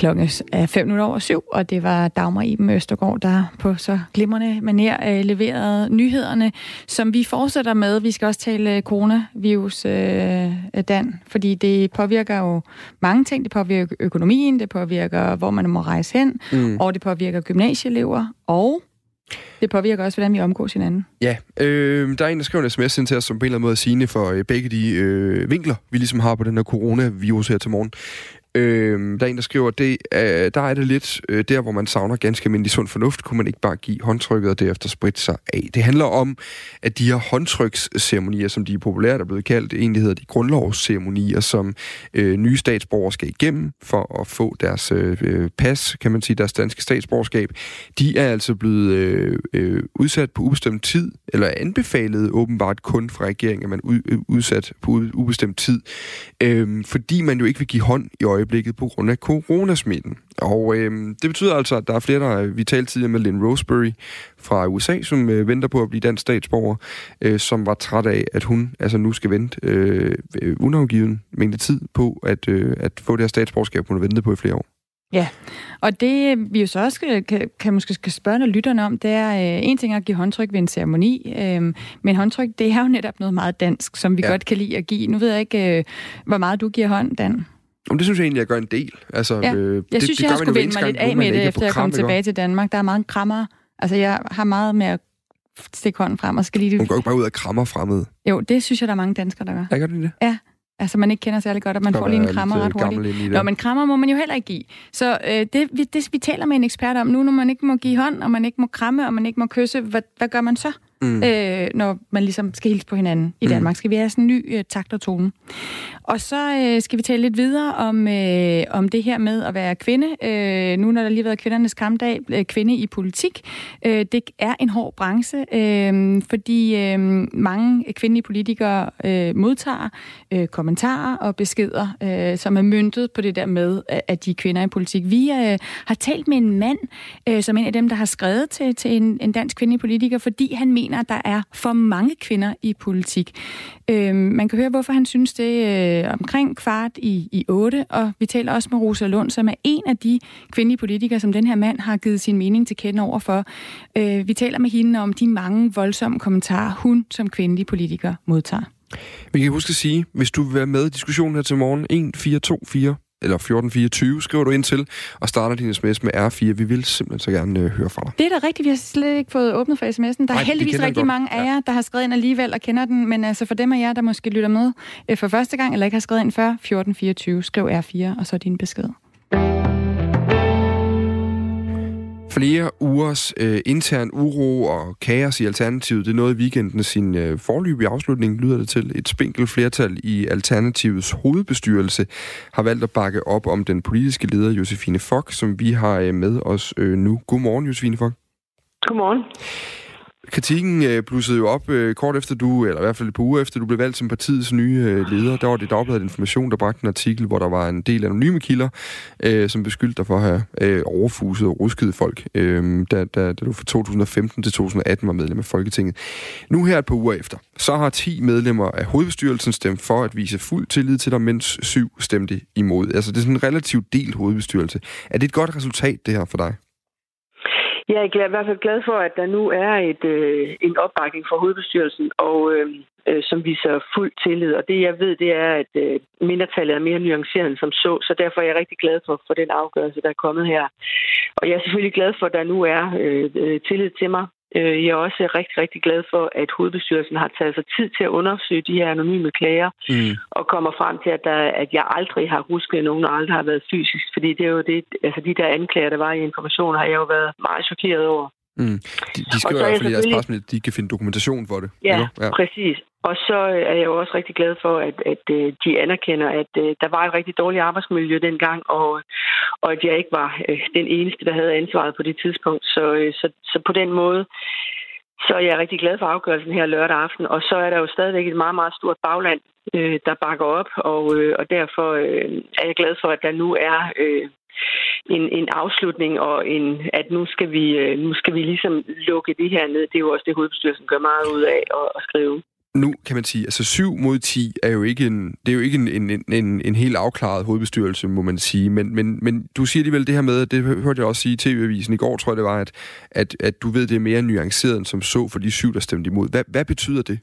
Klokken er fem minutter over syv, og det var Dagmar Iben Østergaard, der på så glimrende maner øh, leverede nyhederne, som vi fortsætter med. Vi skal også tale coronavirus, øh, Dan, fordi det påvirker jo mange ting. Det påvirker økonomien, det påvirker, hvor man må rejse hen, mm. og det påvirker gymnasieelever, og det påvirker også, hvordan vi omgås hinanden. Ja, øh, der er en, der skriver en sms ind til os, som på en eller anden måde er sigende for øh, begge de øh, vinkler, vi ligesom har på den her coronavirus her til morgen. Øh, der er en, der skriver, det, øh, der er det lidt øh, der, hvor man savner ganske almindelig sund fornuft, kunne man ikke bare give håndtrykket og derefter spritte sig af. Det handler om, at de her håndtryksceremonier, som de er populært er blevet kaldt, egentlig hedder de grundlovsceremonier, som øh, nye statsborgere skal igennem for at få deres øh, øh, pas, kan man sige, deres danske statsborgerskab. De er altså blevet øh, øh, udsat på ubestemt tid, eller anbefalet åbenbart kun fra regeringen, at man er øh, udsat på ubestemt tid, øh, fordi man jo ikke vil give hånd i øje øjeblikket på grund af coronasmitten. Og øh, det betyder altså, at der er flere, der vi talte tidligere med Lynn Roseberry fra USA, som øh, venter på at blive dansk statsborger, øh, som var træt af, at hun altså nu skal vente øh, unafgiven mængde tid på at, øh, at få det her statsborgerskab, hun har ventet på i flere år. Ja, og det vi jo så også kan, kan måske skal spørge når lytterne om, det er øh, en ting at give håndtryk ved en ceremoni, øh, men håndtryk, det er jo netop noget meget dansk, som vi ja. godt kan lide at give. Nu ved jeg ikke, øh, hvor meget du giver hånd, Dan. Om det synes jeg egentlig, jeg gør en del. Altså, ja. øh, jeg det, synes, det jeg skulle vende mig lidt af med det, efter jeg kom tilbage til Danmark. Der er meget krammer. Altså, jeg har meget med at stikke hånden frem og skal lige... Hun går ikke bare ud og krammer fremmed. Jo, det synes jeg, der er mange danskere, der gør. Ja, gør du det? Ja. Altså, man ikke kender særlig godt, at man får lige en krammer ret hurtigt. Nå, men krammer må man jo heller ikke give. Så øh, det, vi, det, vi taler med en ekspert om nu, når man ikke må give hånd, og man ikke må kramme, og man ikke må kysse, hvad, hvad gør man så? mm. øh, når man ligesom skal hilse på hinanden i mm. Danmark. Mm. Skal vi have sådan en ny øh, takt og tone. Og så øh, skal vi tale lidt videre om, øh, om det her med at være kvinde. Øh, nu når der lige har været kvindernes kampdag, øh, kvinde i politik. Øh, det er en hård branche, øh, fordi øh, mange kvindelige politikere øh, modtager øh, kommentarer og beskeder, øh, som er myntet på det der med, at de er kvinder i politik. Vi øh, har talt med en mand, øh, som en af dem, der har skrevet til, til en, en dansk kvindelig politiker, fordi han mener, mener, at der er for mange kvinder i politik. Øh, man kan høre, hvorfor han synes det øh, Øh, omkring kvart i, i 8, og vi taler også med Rosa Lund, som er en af de kvindelige politikere, som den her mand har givet sin mening til kende overfor. Øh, vi taler med hende om de mange voldsomme kommentarer, hun som kvindelig politiker modtager. Vi kan huske at sige, hvis du vil være med i diskussionen her til morgen, 1424 eller 1424 skriver du ind til, og starter din sms med R4. Vi vil simpelthen så gerne øh, høre fra dig. Det er da rigtigt. Vi har slet ikke fået åbnet for sms'en. Der er Nej, heldigvis rigtig mange af jer, der har skrevet ind alligevel og kender den, men altså for dem af jer, der måske lytter med øh, for første gang, eller ikke har skrevet ind før, 1424, skriv R4, og så din besked. Flere ugers øh, intern uro og kaos i Alternativet, det nåede weekenden sin øh, forløbige afslutning, lyder det til. Et spinkelt flertal i Alternativets hovedbestyrelse har valgt at bakke op om den politiske leder Josefine Fock, som vi har øh, med os øh, nu. Godmorgen, Josefine Fock. Godmorgen. Kritikken øh, blussede jo op øh, kort efter du, eller i hvert fald et par uger efter du blev valgt som partiets nye øh, leder. Der var det Dagbladet Information, der bragte en artikel, hvor der var en del anonyme kilder, øh, som beskyldte dig for at have øh, overfuset og rusket folk, øh, da, da, da du fra 2015 til 2018 var medlem af Folketinget. Nu her et par uger efter, så har 10 medlemmer af hovedbestyrelsen stemt for at vise fuld tillid til dig, mens syv stemte imod. Altså det er sådan en relativt delt hovedbestyrelse. Er det et godt resultat, det her for dig? Jeg er i hvert fald glad for, at der nu er et, øh, en opbakning fra hovedbestyrelsen, og øh, øh, som viser fuld tillid. Og det jeg ved, det er, at øh, mindretallet er mere nuanceret end som så, så derfor er jeg rigtig glad for, for den afgørelse, der er kommet her. Og jeg er selvfølgelig glad for, at der nu er øh, øh tillid til mig, jeg er også rigtig, rigtig glad for, at hovedbestyrelsen har taget sig tid til at undersøge de her anonyme klager, mm. og kommer frem til, at, der, at jeg aldrig har husket nogen, og aldrig har været fysisk. Fordi det er jo det, altså de der anklager, der var i information, har jeg jo været meget chokeret over. Mm. De, de skriver i hvert fald i deres pressemeddelelse, at de kan finde dokumentation for det. Ja, ja, præcis. Og så er jeg jo også rigtig glad for, at, at øh, de anerkender, at uh, der var et rigtig dårligt arbejdsmiljø dengang, og, og at jeg ikke var den eneste, der havde ansvaret på det tidspunkt. Så, så, så på den måde, så er jeg rigtig glad for afgørelsen her lørdag aften. Og så er der jo stadigvæk et meget, meget stort bagland, der bakker op, og, og derfor er jeg glad for, at der nu er en, en afslutning, og en, at nu skal, vi, uh, nu skal vi ligesom lukke det her ned. Det er jo også det, hovedbestyrelsen gør meget ud af at, at skrive. nu kan man sige, altså 7 mod 10 er jo ikke en, det er jo ikke en, en, en, en helt afklaret hovedbestyrelse, må man sige. Men, men, men du siger alligevel det her med, det hørte jeg også sige i TV-avisen i går, tror jeg det var, at, at, at du ved, det er mere nuanceret end som så for de syv, der stemte imod. Hvad, hvad betyder det?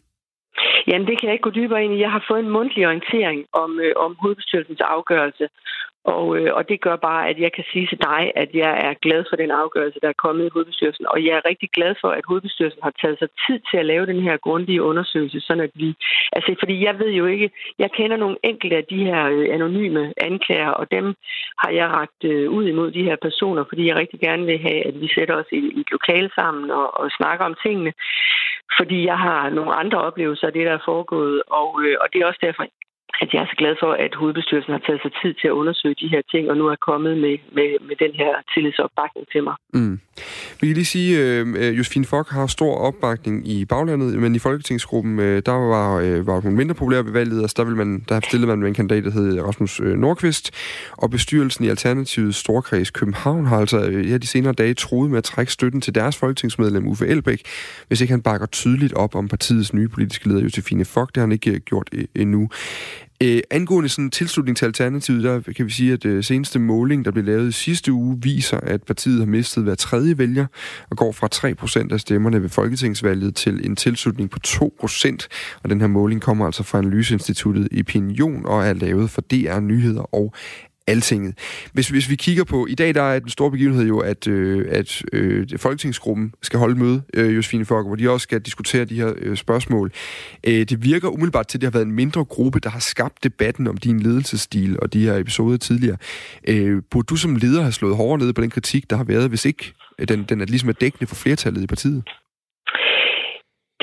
Jamen, det kan jeg ikke gå dybere ind i. Jeg har fået en mundtlig orientering om, øh, om hovedbestyrelsens afgørelse, og, øh, og det gør bare, at jeg kan sige til dig, at jeg er glad for den afgørelse, der er kommet i hovedbestyrelsen. Og jeg er rigtig glad for, at hovedbestyrelsen har taget sig tid til at lave den her grundige undersøgelse, sådan at vi... Altså, fordi jeg ved jo ikke... Jeg kender nogle enkelte af de her øh, anonyme anklager, og dem har jeg ragt øh, ud imod de her personer, fordi jeg rigtig gerne vil have, at vi sætter os i, i et lokale sammen og, og snakker om tingene. Fordi jeg har nogle andre oplevelser af det, der er foregået, og, øh, og det er også derfor, at jeg er så glad for, at hovedbestyrelsen har taget sig tid til at undersøge de her ting, og nu er kommet med, med, med den her tillidsopbakning til mig. Mm. Vi kan lige sige, at øh, Josefine Fock har stor opbakning i baglandet, men i Folketingsgruppen, øh, der var, øh, var hun mindre populær ved valget, altså der, ville man, der stillede man med en kandidat, der hed Rasmus øh, Nordqvist, og bestyrelsen i Alternativet Storkreds København har altså øh, ja, de senere dage troet med at trække støtten til deres folketingsmedlem Uffe Elbæk, hvis ikke han bakker tydeligt op om partiets nye politiske leder Josefine Fock. Det har han ikke øh, gjort øh, endnu. Øh, angående sådan tilslutning til Alternativet, der kan vi sige, at øh, seneste måling, der blev lavet sidste uge, viser, at partiet har mistet hver tredje vælger og går fra 3% af stemmerne ved Folketingsvalget til en tilslutning på 2%. Og den her måling kommer altså fra Analyseinstituttet Opinion og er lavet for DR Nyheder og altinget. Hvis, hvis vi kigger på, i dag der er den store begivenhed jo, at, øh, at øh, Folketingsgruppen skal holde møde, øh, Josefine Fogger, hvor de også skal diskutere de her øh, spørgsmål. Øh, det virker umiddelbart til, at det har været en mindre gruppe, der har skabt debatten om din ledelsesstil og de her episoder tidligere. Øh, burde du som leder have slået hårdere ned på den kritik, der har været, hvis ikke øh, den, den er ligesom er dækkende for flertallet i partiet?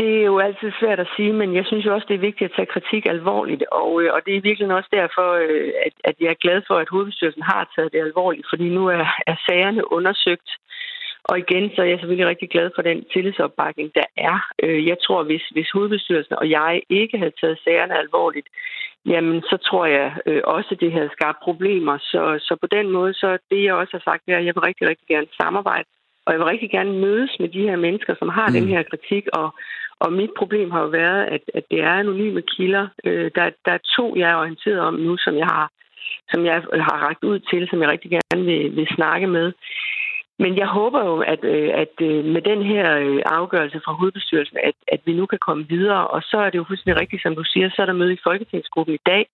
Det er jo altid svært at sige, men jeg synes jo også, det er vigtigt at tage kritik alvorligt, og, øh, og det er virkelig også derfor, øh, at, at jeg er glad for, at hovedbestyrelsen har taget det alvorligt, fordi nu er, er sagerne undersøgt, og igen, så er jeg selvfølgelig rigtig glad for den tillidsopbakning, der er. Øh, jeg tror, hvis, hvis hovedbestyrelsen og jeg ikke havde taget sagerne alvorligt, jamen så tror jeg også, det havde skabt problemer. Så, så på den måde, så det jeg også har sagt, er, at jeg vil rigtig, rigtig gerne samarbejde, og jeg vil rigtig gerne mødes med de her mennesker, som har mm. den her kritik, og, og mit problem har jo været, at, at det er anonyme kilder. Øh, der, der er to, jeg er orienteret om nu, som jeg har som jeg har ragt ud til, som jeg rigtig gerne vil, vil snakke med. Men jeg håber jo, at, øh, at øh, med den her øh, afgørelse fra hovedbestyrelsen, at, at vi nu kan komme videre. Og så er det jo fuldstændig rigtigt, som du siger, så er der møde i Folketingsgruppen i dag,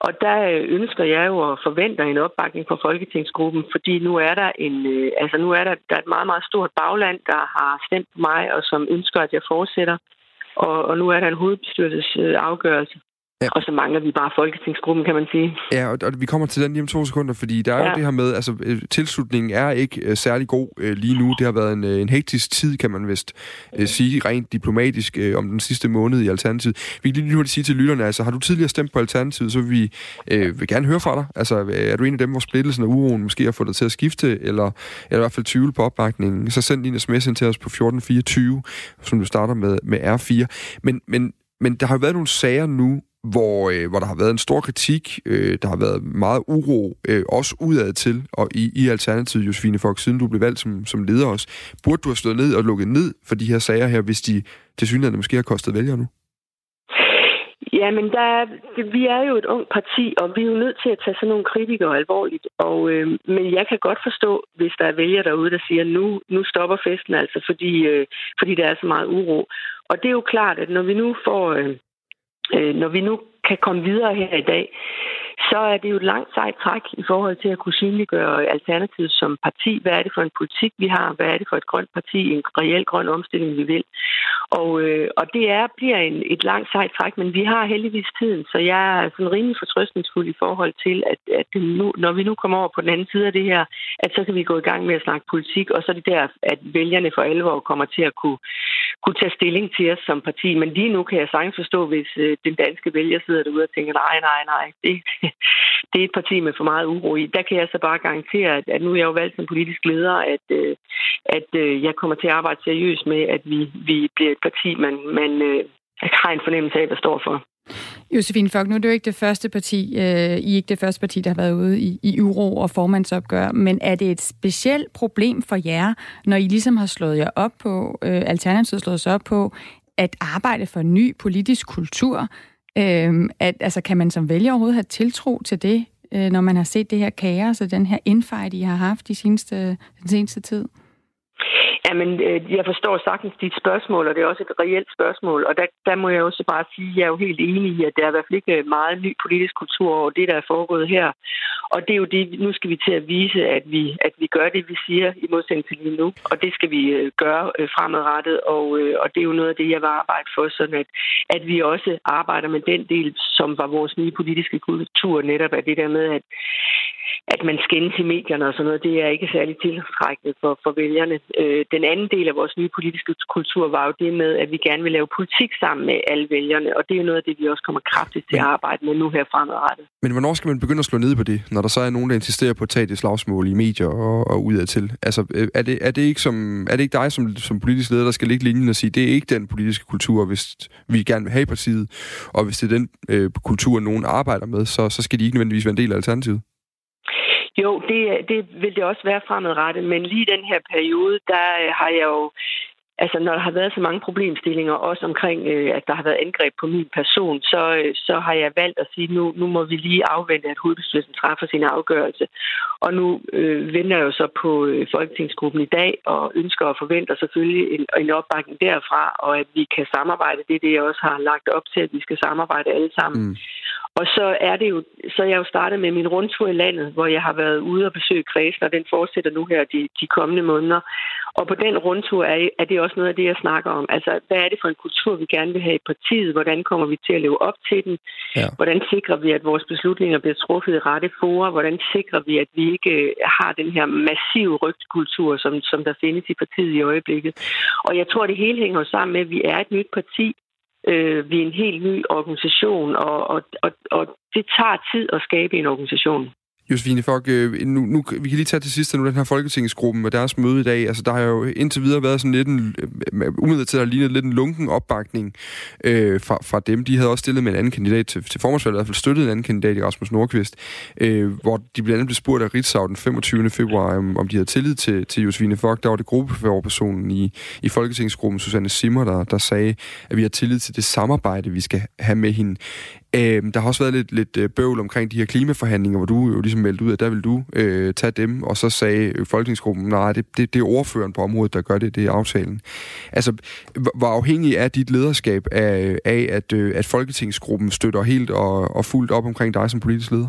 og der øh, ønsker jeg jo og forventer en opbakning fra Folketingsgruppen, fordi nu er der en, øh, altså nu er der, der er et meget, meget stort bagland, der har stemt på mig, og som ønsker, at jeg fortsætter. Og, og nu er der en hovedbestyrelsesafgørelse. Ja. Og så mangler vi bare folketingsgruppen, kan man sige. Ja, og, og vi kommer til den lige om to sekunder, fordi der er ja. jo det her med, altså øh, tilslutningen er ikke uh, særlig god uh, lige nu. Det har været en, uh, en hektisk tid, kan man vist uh, sige, rent diplomatisk uh, om den sidste måned i Alternativet. Vi kan lige nu sige til lytterne, altså har du tidligere stemt på Alternativet, så vil vi uh, vil gerne høre fra dig. Altså er du en af dem, hvor splittelsen og uroen måske har fået dig til at skifte, eller, eller i hvert fald tvivl på opbakningen, så send din sms ind til os på 1424, som du starter med, med R4. Men, men men der har været nogle sager nu, hvor, øh, hvor der har været en stor kritik, øh, der har været meget uro, øh, også udad til, og i, i Alternativet, Josefine Fox, siden du blev valgt som, som leder også. Burde du have stået ned og lukket ned for de her sager her, hvis de til synligheden måske har kostet vælgere nu? Ja, men der er, vi er jo et ungt parti, og vi er jo nødt til at tage sådan nogle kritikere alvorligt. Og, øh, men jeg kan godt forstå, hvis der er vælgere derude, der siger, nu, nu stopper festen altså, fordi, øh, fordi der er så meget uro. Og det er jo klart, at når vi nu får... Øh, øh, når vi nu kan komme videre her i dag, så er det jo et langt sejt træk i forhold til at kunne synliggøre Alternativet som parti. Hvad er det for en politik, vi har? Hvad er det for et grønt parti? En reel grøn omstilling, vi vil. Og, øh, og det er, bliver en, et langt sejt træk, men vi har heldigvis tiden, så jeg er sådan rimelig fortrøstningsfuld i forhold til, at, at nu, når vi nu kommer over på den anden side af det her, at så kan vi gå i gang med at snakke politik, og så er det der, at vælgerne for alvor kommer til at kunne, kunne tage stilling til os som parti. Men lige nu kan jeg sagtens forstå, hvis øh, den danske vælger sidder derude og tænker, nej, nej, nej, det, det er et parti med for meget uro i. Der kan jeg så bare garantere, at, at nu er jeg jo valgt som politisk leder, at, øh, at øh, jeg kommer til at arbejde seriøst med, at vi, vi bliver et parti, man, man har en fornemmelse af, hvad står for. Josefine Fock, nu er det jo ikke det første parti, øh, I er ikke det første parti, der har været ude i, i uro og formandsopgør, men er det et specielt problem for jer, når I ligesom har slået jer op på, øh, Alternativet slået sig op på, at arbejde for en ny politisk kultur? Øh, at, altså, kan man som vælger overhovedet have tiltro til det, øh, når man har set det her kaos og den her infight, I har haft de seneste, den seneste tid? Jamen, øh, jeg forstår sagtens dit spørgsmål, og det er også et reelt spørgsmål. Og der, der må jeg også bare sige, at jeg er jo helt enig i, at der er i hvert fald ikke øh, meget ny politisk kultur over det, der er foregået her. Og det er jo det, nu skal vi til at vise, at vi, at vi gør det, vi siger, i modsætning til lige nu. Og det skal vi øh, gøre fremadrettet, og, og det er jo noget af det, jeg vil arbejde for, sådan at, at vi også arbejder med den del, som var vores nye politiske kultur, netop af det der med, at at man skændes i medierne og sådan noget, det er ikke særlig tiltrækkende for, for vælgerne. Øh, den anden del af vores nye politiske kultur var jo det med, at vi gerne vil lave politik sammen med alle vælgerne, og det er jo noget af det, vi også kommer kraftigt til at arbejde med nu her fremadrettet. Men hvornår skal man begynde at slå ned på det, når der så er nogen, der insisterer på at tage det slagsmål i medier og, og udadtil? Altså, øh, er det, er, det ikke som, er det ikke dig som, som politisk leder, der skal ligge linjen og sige, det er ikke den politiske kultur, hvis vi gerne vil have i partiet, og hvis det er den øh, kultur, nogen arbejder med, så, så skal de ikke nødvendigvis være en del af alternativet? Jo, det, det vil det også være fremadrettet, men lige den her periode, der øh, har jeg jo altså når der har været så mange problemstillinger, også omkring, øh, at der har været angreb på min person, så, øh, så har jeg valgt at sige, nu, nu må vi lige afvente, at hovedbestyrelsen træffer sin afgørelse. Og nu øh, venter jeg jo så på øh, Folketingsgruppen i dag, og ønsker og forventer selvfølgelig en, en opbakning derfra, og at vi kan samarbejde. Det er det, jeg også har lagt op til, at vi skal samarbejde alle sammen. Mm. Og så er det jo, så er jeg jo startet med min rundtur i landet, hvor jeg har været ude og besøge kredsen, og den fortsætter nu her de, de kommende måneder. Og på den rundtur er, er det også noget af det, jeg snakker om. Altså, hvad er det for en kultur, vi gerne vil have i partiet? Hvordan kommer vi til at leve op til den? Ja. Hvordan sikrer vi, at vores beslutninger bliver truffet i rette forer? Hvordan sikrer vi, at vi ikke øh, har den her massive rygtkultur, som, som der findes i partiet i øjeblikket? Og jeg tror, det hele hænger sammen med, at vi er et nyt parti, øh, vi er en helt ny organisation, og, og, og, og det tager tid at skabe en organisation. Josefine Fock, øh, nu, nu, vi kan lige tage til sidst nu den her folketingsgruppe med deres møde i dag. Altså, der har jo indtil videre været sådan lidt en, øh, øh, umiddelbart til at lidt en lunken opbakning øh, fra, fra dem. De havde også stillet med en anden kandidat til, til formandsvalget, i hvert fald støttet en anden kandidat i Rasmus Nordqvist, øh, hvor de blandt andet blev spurgt af Ritzau den 25. februar, om, om de havde tillid til, til Josefine Fock. Der var det gruppeforpersonen i, i folketingsgruppen, Susanne Simmer, der, der sagde, at vi har tillid til det samarbejde, vi skal have med hende. Øhm, der har også været lidt, lidt øh, bøvl omkring de her klimaforhandlinger, hvor du jo ligesom meldte ud, at der vil du øh, tage dem, og så sagde øh, folketingsgruppen, nej, det, det, det er ordføreren på området, der gør det, det er aftalen. Altså, hvor afhængig er dit lederskab af, af at, øh, at folketingsgruppen støtter helt og, og fuldt op omkring dig som politisk leder?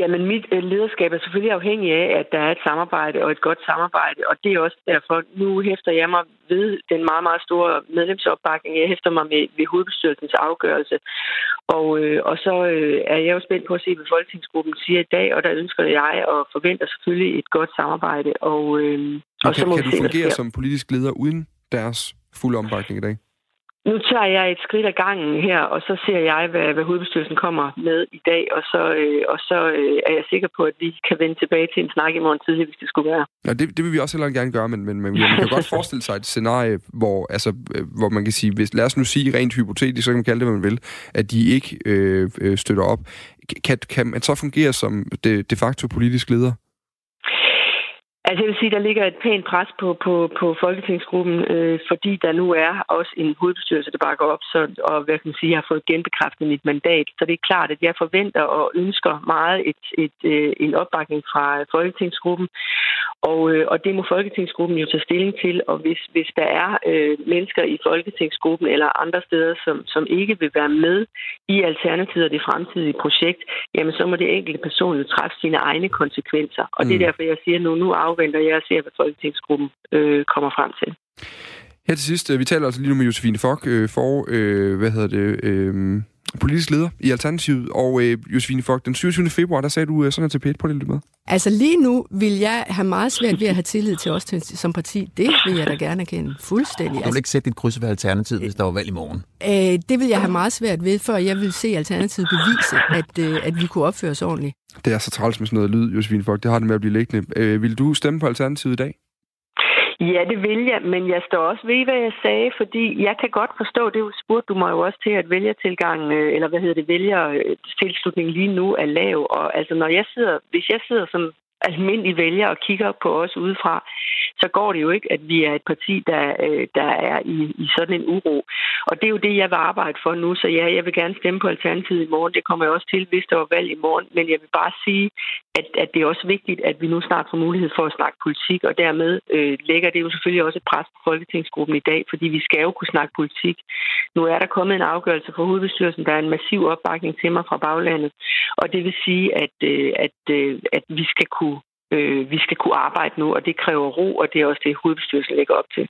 Jamen, mit øh, lederskab er selvfølgelig afhængig af, at der er et samarbejde og et godt samarbejde, og det er også derfor, nu hæfter jeg mig ved den meget, meget store medlemsopbakning. Jeg hæfter mig med, ved hovedbestyrelsens afgørelse, og, øh, og så øh, er jeg jo spændt på at se, hvad Folketingsgruppen siger i dag, og der ønsker jeg og forventer selvfølgelig et godt samarbejde. Og, øh, og kan, så må kan du fungere som politisk leder uden deres fulde opbakning i dag? Nu tager jeg et skridt ad gangen her, og så ser jeg, hvad, hvad hovedbestyrelsen kommer med i dag, og så, øh, og så øh, er jeg sikker på, at vi kan vende tilbage til en snak i morgen tidlig, hvis det skulle være. Ja, det, det vil vi også heller gerne gøre, men, men, men man kan godt forestille sig et scenarie, hvor, altså, øh, hvor man kan sige, hvis, lad os nu sige rent hypotetisk, så kan man kalde det, hvad man vil, at de ikke øh, øh, støtter op. Kan, kan man så fungere som de, de facto politisk leder? Altså jeg vil sige, der ligger et pænt pres på, på, på Folketingsgruppen, øh, fordi der nu er også en hovedbestyrelse, der bakker op, så, og hvad kan man sige, har fået genbekræftet mit mandat. Så det er klart, at jeg forventer og ønsker meget et, et, øh, en opbakning fra Folketingsgruppen, og, øh, og det må Folketingsgruppen jo tage stilling til, og hvis, hvis der er øh, mennesker i Folketingsgruppen eller andre steder, som, som ikke vil være med i Alternativet og det fremtidige projekt, jamen så må det enkelte person jo træffe sine egne konsekvenser. Og mm. det er mm. derfor, jeg siger nu, nu afventer jeg og ser, hvad Folketingsgruppen øh, kommer frem til. Her til sidst, øh, vi taler altså lige nu med Josefine Fock, øh, for, øh, hvad hedder det, øh, politisk leder i Alternativet, og øh, Josefine Fock, den 27. februar, der sagde du øh, sådan til P1 på det med. Altså lige nu vil jeg have meget svært ved at have tillid til os til, som parti. Det vil jeg da gerne kende fuldstændig. Du vil ikke sætte dit kryds ved Alternativet, hvis der var valg i morgen? Øh, det vil jeg have meget svært ved, før jeg vil se Alternativet bevise, at, øh, at vi kunne opføre os ordentligt. Det er så træls med sådan noget lyd, Josefine Fock. Det har det med at blive liggende. Øh, vil du stemme på Alternativet i dag? Ja, det vil jeg, men jeg står også ved, hvad jeg sagde, fordi jeg kan godt forstå, det spurgte du mig jo også til, at vælgertilgang, øh, eller hvad hedder det, vælgertilslutning lige nu er lav. Og altså, når jeg sidder, hvis jeg sidder som almindelige vælgere og kigger på os udefra, så går det jo ikke, at vi er et parti, der, øh, der er i, i sådan en uro. Og det er jo det, jeg vil arbejde for nu. Så ja, jeg vil gerne stemme på Alternativet i morgen. Det kommer jeg også til, hvis der var valg i morgen. Men jeg vil bare sige, at, at det er også vigtigt, at vi nu snart får mulighed for at snakke politik. Og dermed øh, lægger det jo selvfølgelig også et pres på Folketingsgruppen i dag, fordi vi skal jo kunne snakke politik. Nu er der kommet en afgørelse fra hovedbestyrelsen. Der er en massiv opbakning til mig fra baglandet. Og det vil sige, at, øh, at, øh, at vi skal kunne øh, vi skal kunne arbejde nu, og det kræver ro, og det er også det, hovedbestyrelsen lægger op til.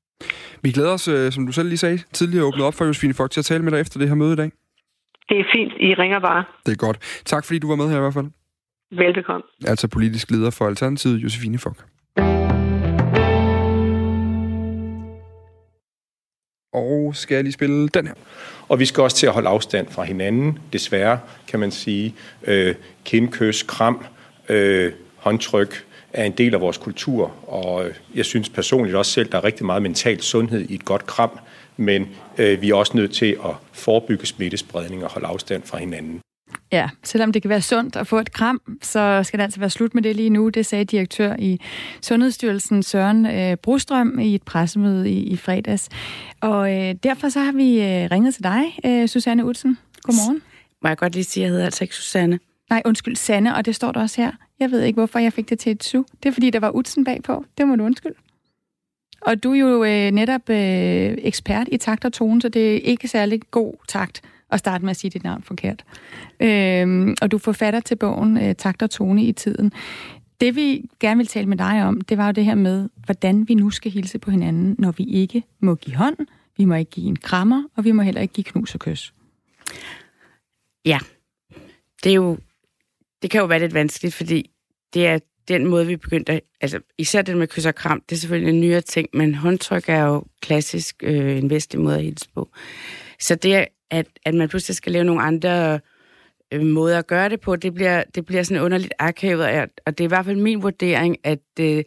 Vi glæder os, øh, som du selv lige sagde, tidligere åbnet op for Josefine Fogt til at tale med dig efter det her møde i dag. Det er fint. I ringer bare. Det er godt. Tak fordi du var med her i hvert fald. Velbekomme. Altså politisk leder for Alternativet, Josefine Fogt. Og skal jeg lige spille den her. Og vi skal også til at holde afstand fra hinanden, desværre, kan man sige. Øh, kindkøs, kram, øh, håndtryk er en del af vores kultur, og jeg synes personligt også selv, der er rigtig meget mental sundhed i et godt kram, men øh, vi er også nødt til at forebygge smittespredning og holde afstand fra hinanden. Ja, selvom det kan være sundt at få et kram, så skal det altså være slut med det lige nu. Det sagde direktør i Sundhedsstyrelsen Søren øh, Brostrøm i et pressemøde i, i fredags. Og øh, derfor så har vi øh, ringet til dig, øh, Susanne Utsen. Godmorgen. Må jeg godt lige sige, at jeg hedder altså ikke Susanne? Nej, undskyld, Sanne, og det står der også her. Jeg ved ikke, hvorfor jeg fik det til et su. Det er, fordi der var Utsen bagpå. Det må du undskylde. Og du er jo øh, netop øh, ekspert i takt og tone, så det er ikke særlig god takt at starte med at sige dit navn forkert. Øh, og du forfatter til bogen øh, Takt og tone i tiden. Det vi gerne vil tale med dig om, det var jo det her med, hvordan vi nu skal hilse på hinanden, når vi ikke må give hånd, vi må ikke give en krammer, og vi må heller ikke give knus og kys. Ja, det er jo det kan jo være lidt vanskeligt, fordi det er den måde, vi begyndte, altså især den med kys og kram, det er selvfølgelig en nyere ting, men håndtryk er jo klassisk øh, en vestlig måde at hilse på. Så det, at, at man pludselig skal lave nogle andre øh, måder at gøre det på, det bliver, det bliver sådan underligt akavet, og det er i hvert fald min vurdering, at øh,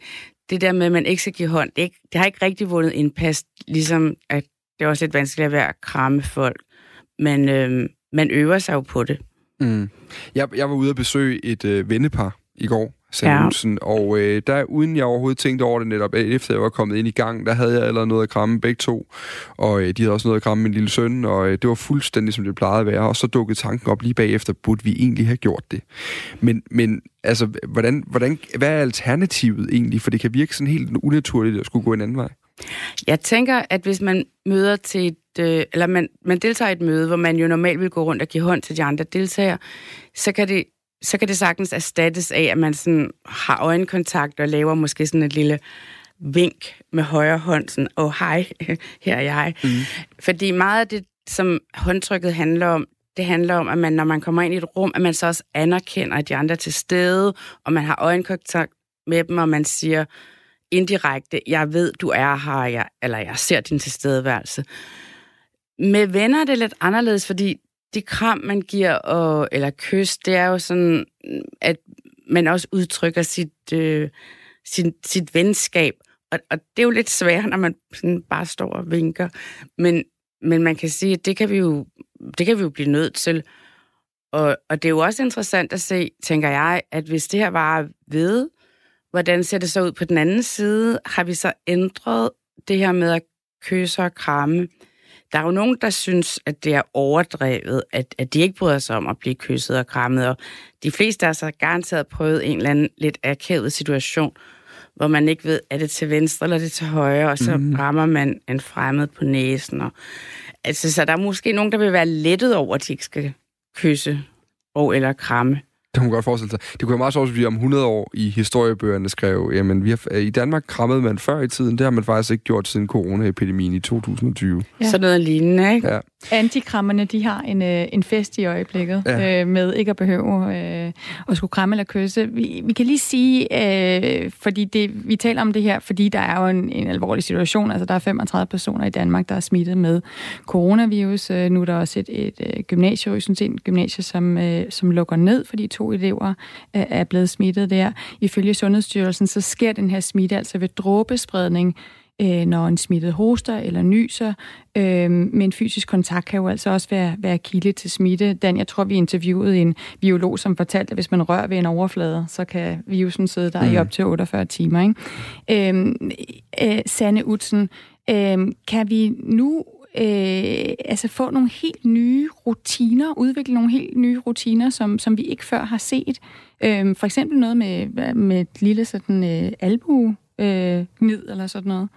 det der med, at man ikke skal give hånd, det, ikke, det har ikke rigtig vundet indpas, ligesom at det er også lidt vanskeligt at være at kramme folk, men øh, man øver sig jo på det. Mm. Jeg, jeg var ude at besøge et øh, vennepar i går, ja. og øh, der, uden jeg overhovedet tænkte over det netop, efter jeg var kommet ind i gang, der havde jeg allerede noget at kramme begge to, og øh, de havde også noget at kramme min lille søn, og øh, det var fuldstændig, som det plejede at være, og så dukkede tanken op lige bagefter, burde vi egentlig have gjort det. Men, men altså, hvordan, hvordan, hvad er alternativet egentlig? For det kan virke sådan helt unaturligt at skulle gå en anden vej. Jeg tænker, at hvis man møder til et, øh, eller man, man deltager i et møde, hvor man jo normalt vil gå rundt og give hånd til de andre deltagere, så kan det, så kan det sagtens erstattes af, at man sådan har øjenkontakt og laver måske sådan et lille vink med højre hånd, sådan, åh oh, hej, her er jeg. Mm. Fordi meget af det, som håndtrykket handler om, det handler om, at man, når man kommer ind i et rum, at man så også anerkender, at de andre er til stede, og man har øjenkontakt med dem, og man siger, indirekte, jeg ved, du er her, jeg, eller jeg ser din tilstedeværelse. Med venner er det lidt anderledes, fordi de kram, man giver, og, eller kys, det er jo sådan, at man også udtrykker sit, øh, sit, sit venskab. Og, og det er jo lidt svært, når man sådan bare står og vinker. Men, men man kan sige, at det kan vi jo, det kan vi jo blive nødt til. Og, og det er jo også interessant at se, tænker jeg, at hvis det her var ved, Hvordan ser det så ud på den anden side? Har vi så ændret det her med at kysse og kramme? Der er jo nogen, der synes, at det er overdrevet, at, at de ikke bryder sig om at blive kysset og krammet, og de fleste har så garanteret prøvet en eller anden lidt akavet situation, hvor man ikke ved, er det til venstre eller er det til højre, og så mm. rammer man en fremmed på næsen. Og, altså, så der er måske nogen, der vil være lettet over, at de ikke skal kysse og eller kramme. Det kunne man godt forestille sig. Det kunne være meget sjovt, hvis vi om 100 år i historiebøgerne skrev, jamen vi har, i Danmark krammede man før i tiden, det har man faktisk ikke gjort siden coronaepidemien i 2020. Ja. Så noget lignende, ikke? Ja. Antikrammerne, de har en, øh, en fest i øjeblikket, ja. øh, med ikke at behøve øh, at skulle kramme eller kysse. Vi, vi kan lige sige, øh, fordi det, vi taler om det her, fordi der er jo en, en alvorlig situation. Altså, der er 35 personer i Danmark, der er smittet med coronavirus. Øh, nu er der også et, et, et øh, gymnasie, et gymnasie, som, øh, som lukker ned, fordi to elever øh, er blevet smittet der. Ifølge Sundhedsstyrelsen, så sker den her smitte altså ved dråbespredning øh, når en smittet hoster eller nyser. Øh, men fysisk kontakt kan jo altså også være, være kilde til smitte. Dan, jeg tror, vi interviewede en biolog, som fortalte, at hvis man rører ved en overflade, så kan virusen sidde der mm. i op til 48 timer. Ikke? Øh, øh, Sanne Utsen, øh, kan vi nu øh, altså få nogle helt nye rutiner, udvikle nogle helt nye rutiner, som, som vi ikke før har set. Øh, for eksempel noget med, med et lille sådan øh, albu øh, ned eller sådan noget.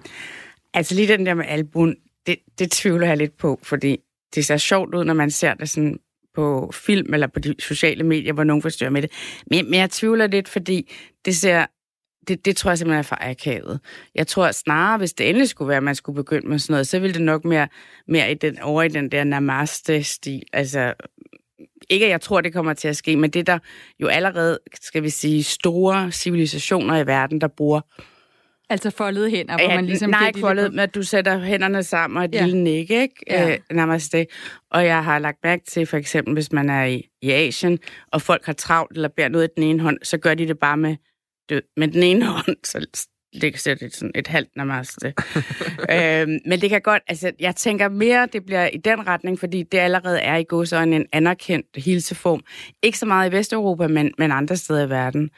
Altså lige den der med albuen, det, det tvivler jeg lidt på, fordi det ser sjovt ud, når man ser det sådan på film eller på de sociale medier, hvor nogen forstyrrer med det. Men, men jeg tvivler lidt, fordi det ser det, det tror jeg simpelthen er for akavet. Jeg tror snarere, hvis det endelig skulle være, at man skulle begynde med sådan noget, så ville det nok mere, mere i den, over i den der namaste-stil. Altså, ikke at jeg tror, det kommer til at ske, men det der jo allerede, skal vi sige, store civilisationer i verden, der bruger Altså foldede hænder, hvor ja, man ligesom... Nej, ikke foldet, men du sætter hænderne sammen og et ja. lille nik, ikke? Ja. Øh, namaste. Og jeg har lagt mærke til, for eksempel, hvis man er i, i Asien, og folk har travlt eller bærer noget i den ene hånd, så gør de det bare med død. Med den ene hånd, så ligger det sådan et halvt namaste. øhm, men det kan godt, altså jeg tænker mere, det bliver i den retning, fordi det allerede er i godsøjne en anerkendt hilseform. Ikke så meget i Vesteuropa, men, men andre steder i verden.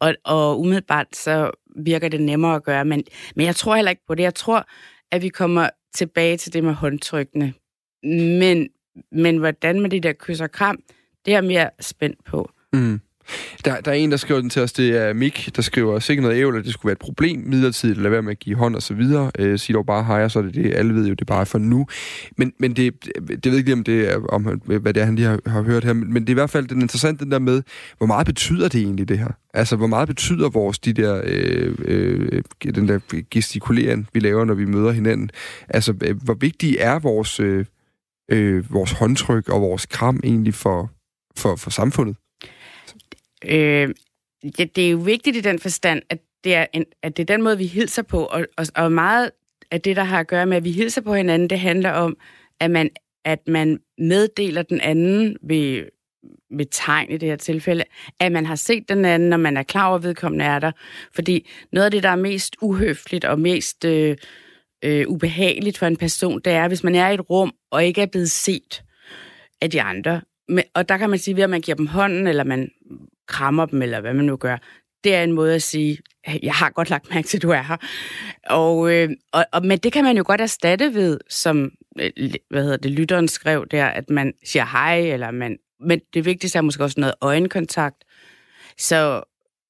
Og, og umiddelbart så virker det nemmere at gøre, men, men jeg tror heller ikke på det. Jeg tror, at vi kommer tilbage til det med håndtrykkene. Men, men hvordan med de der kys og kram, det er jeg mere spændt på. Mm. Der, der er en, der skriver den til os, det er Mik, der skriver sikkert noget ævl, at det skulle være et problem midlertidigt, lad være med at give hånd og så videre. Øh, sig dog bare hej, så er det det. Alle ved jo, det er bare for nu. Men, men det, det ved ikke om det er, om, hvad det er, han lige har, har hørt her, men, men det er i hvert fald den interessante, den der med, hvor meget betyder det egentlig, det her? Altså, hvor meget betyder vores, de der, øh, øh, den der gestikulering, vi laver, når vi møder hinanden? Altså, øh, hvor vigtige er vores, øh, øh, vores håndtryk og vores kram egentlig for, for, for samfundet? Øh, ja, det er jo vigtigt i den forstand, at det er, en, at det er den måde, vi hilser på, og, og, og meget af det, der har at gøre med, at vi hilser på hinanden, det handler om, at man, at man meddeler den anden ved, ved tegn i det her tilfælde, at man har set den anden, når man er klar over, at vedkommende er der. Fordi noget af det, der er mest uhøfligt og mest øh, øh, ubehageligt for en person, det er, hvis man er i et rum og ikke er blevet set af de andre. Og der kan man sige, ved at man giver dem hånden, eller man krammer dem, eller hvad man nu gør, det er en måde at sige, jeg har godt lagt mærke til, at du er her. Og, øh, og, og, men det kan man jo godt erstatte ved, som øh, hvad hedder det, lytteren skrev der, at man siger hej, eller man, men det vigtigste er måske også noget øjenkontakt. Så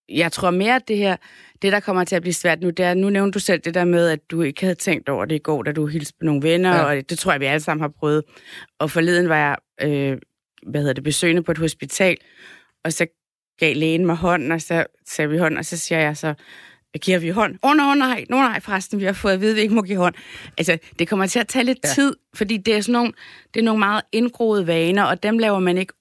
jeg tror mere, at det her, det der kommer til at blive svært nu, det er, nu nævnte du selv det der med, at du ikke havde tænkt over det i går, da du hilste på nogle venner, ja. og det tror jeg, vi alle sammen har prøvet. Og forleden var jeg, øh, hvad hedder det, besøgende på et hospital, og så gav lægen mig hånden, og så sagde vi hånd, og så siger jeg så, giver vi hånd? Åh, oh, no, nej, no, nej, forresten, vi har fået at vide, at vi ikke må give hånd. Altså, det kommer til at tage lidt ja. tid, fordi det er sådan nogle, det er nogle meget indgroede vaner, og dem laver man ikke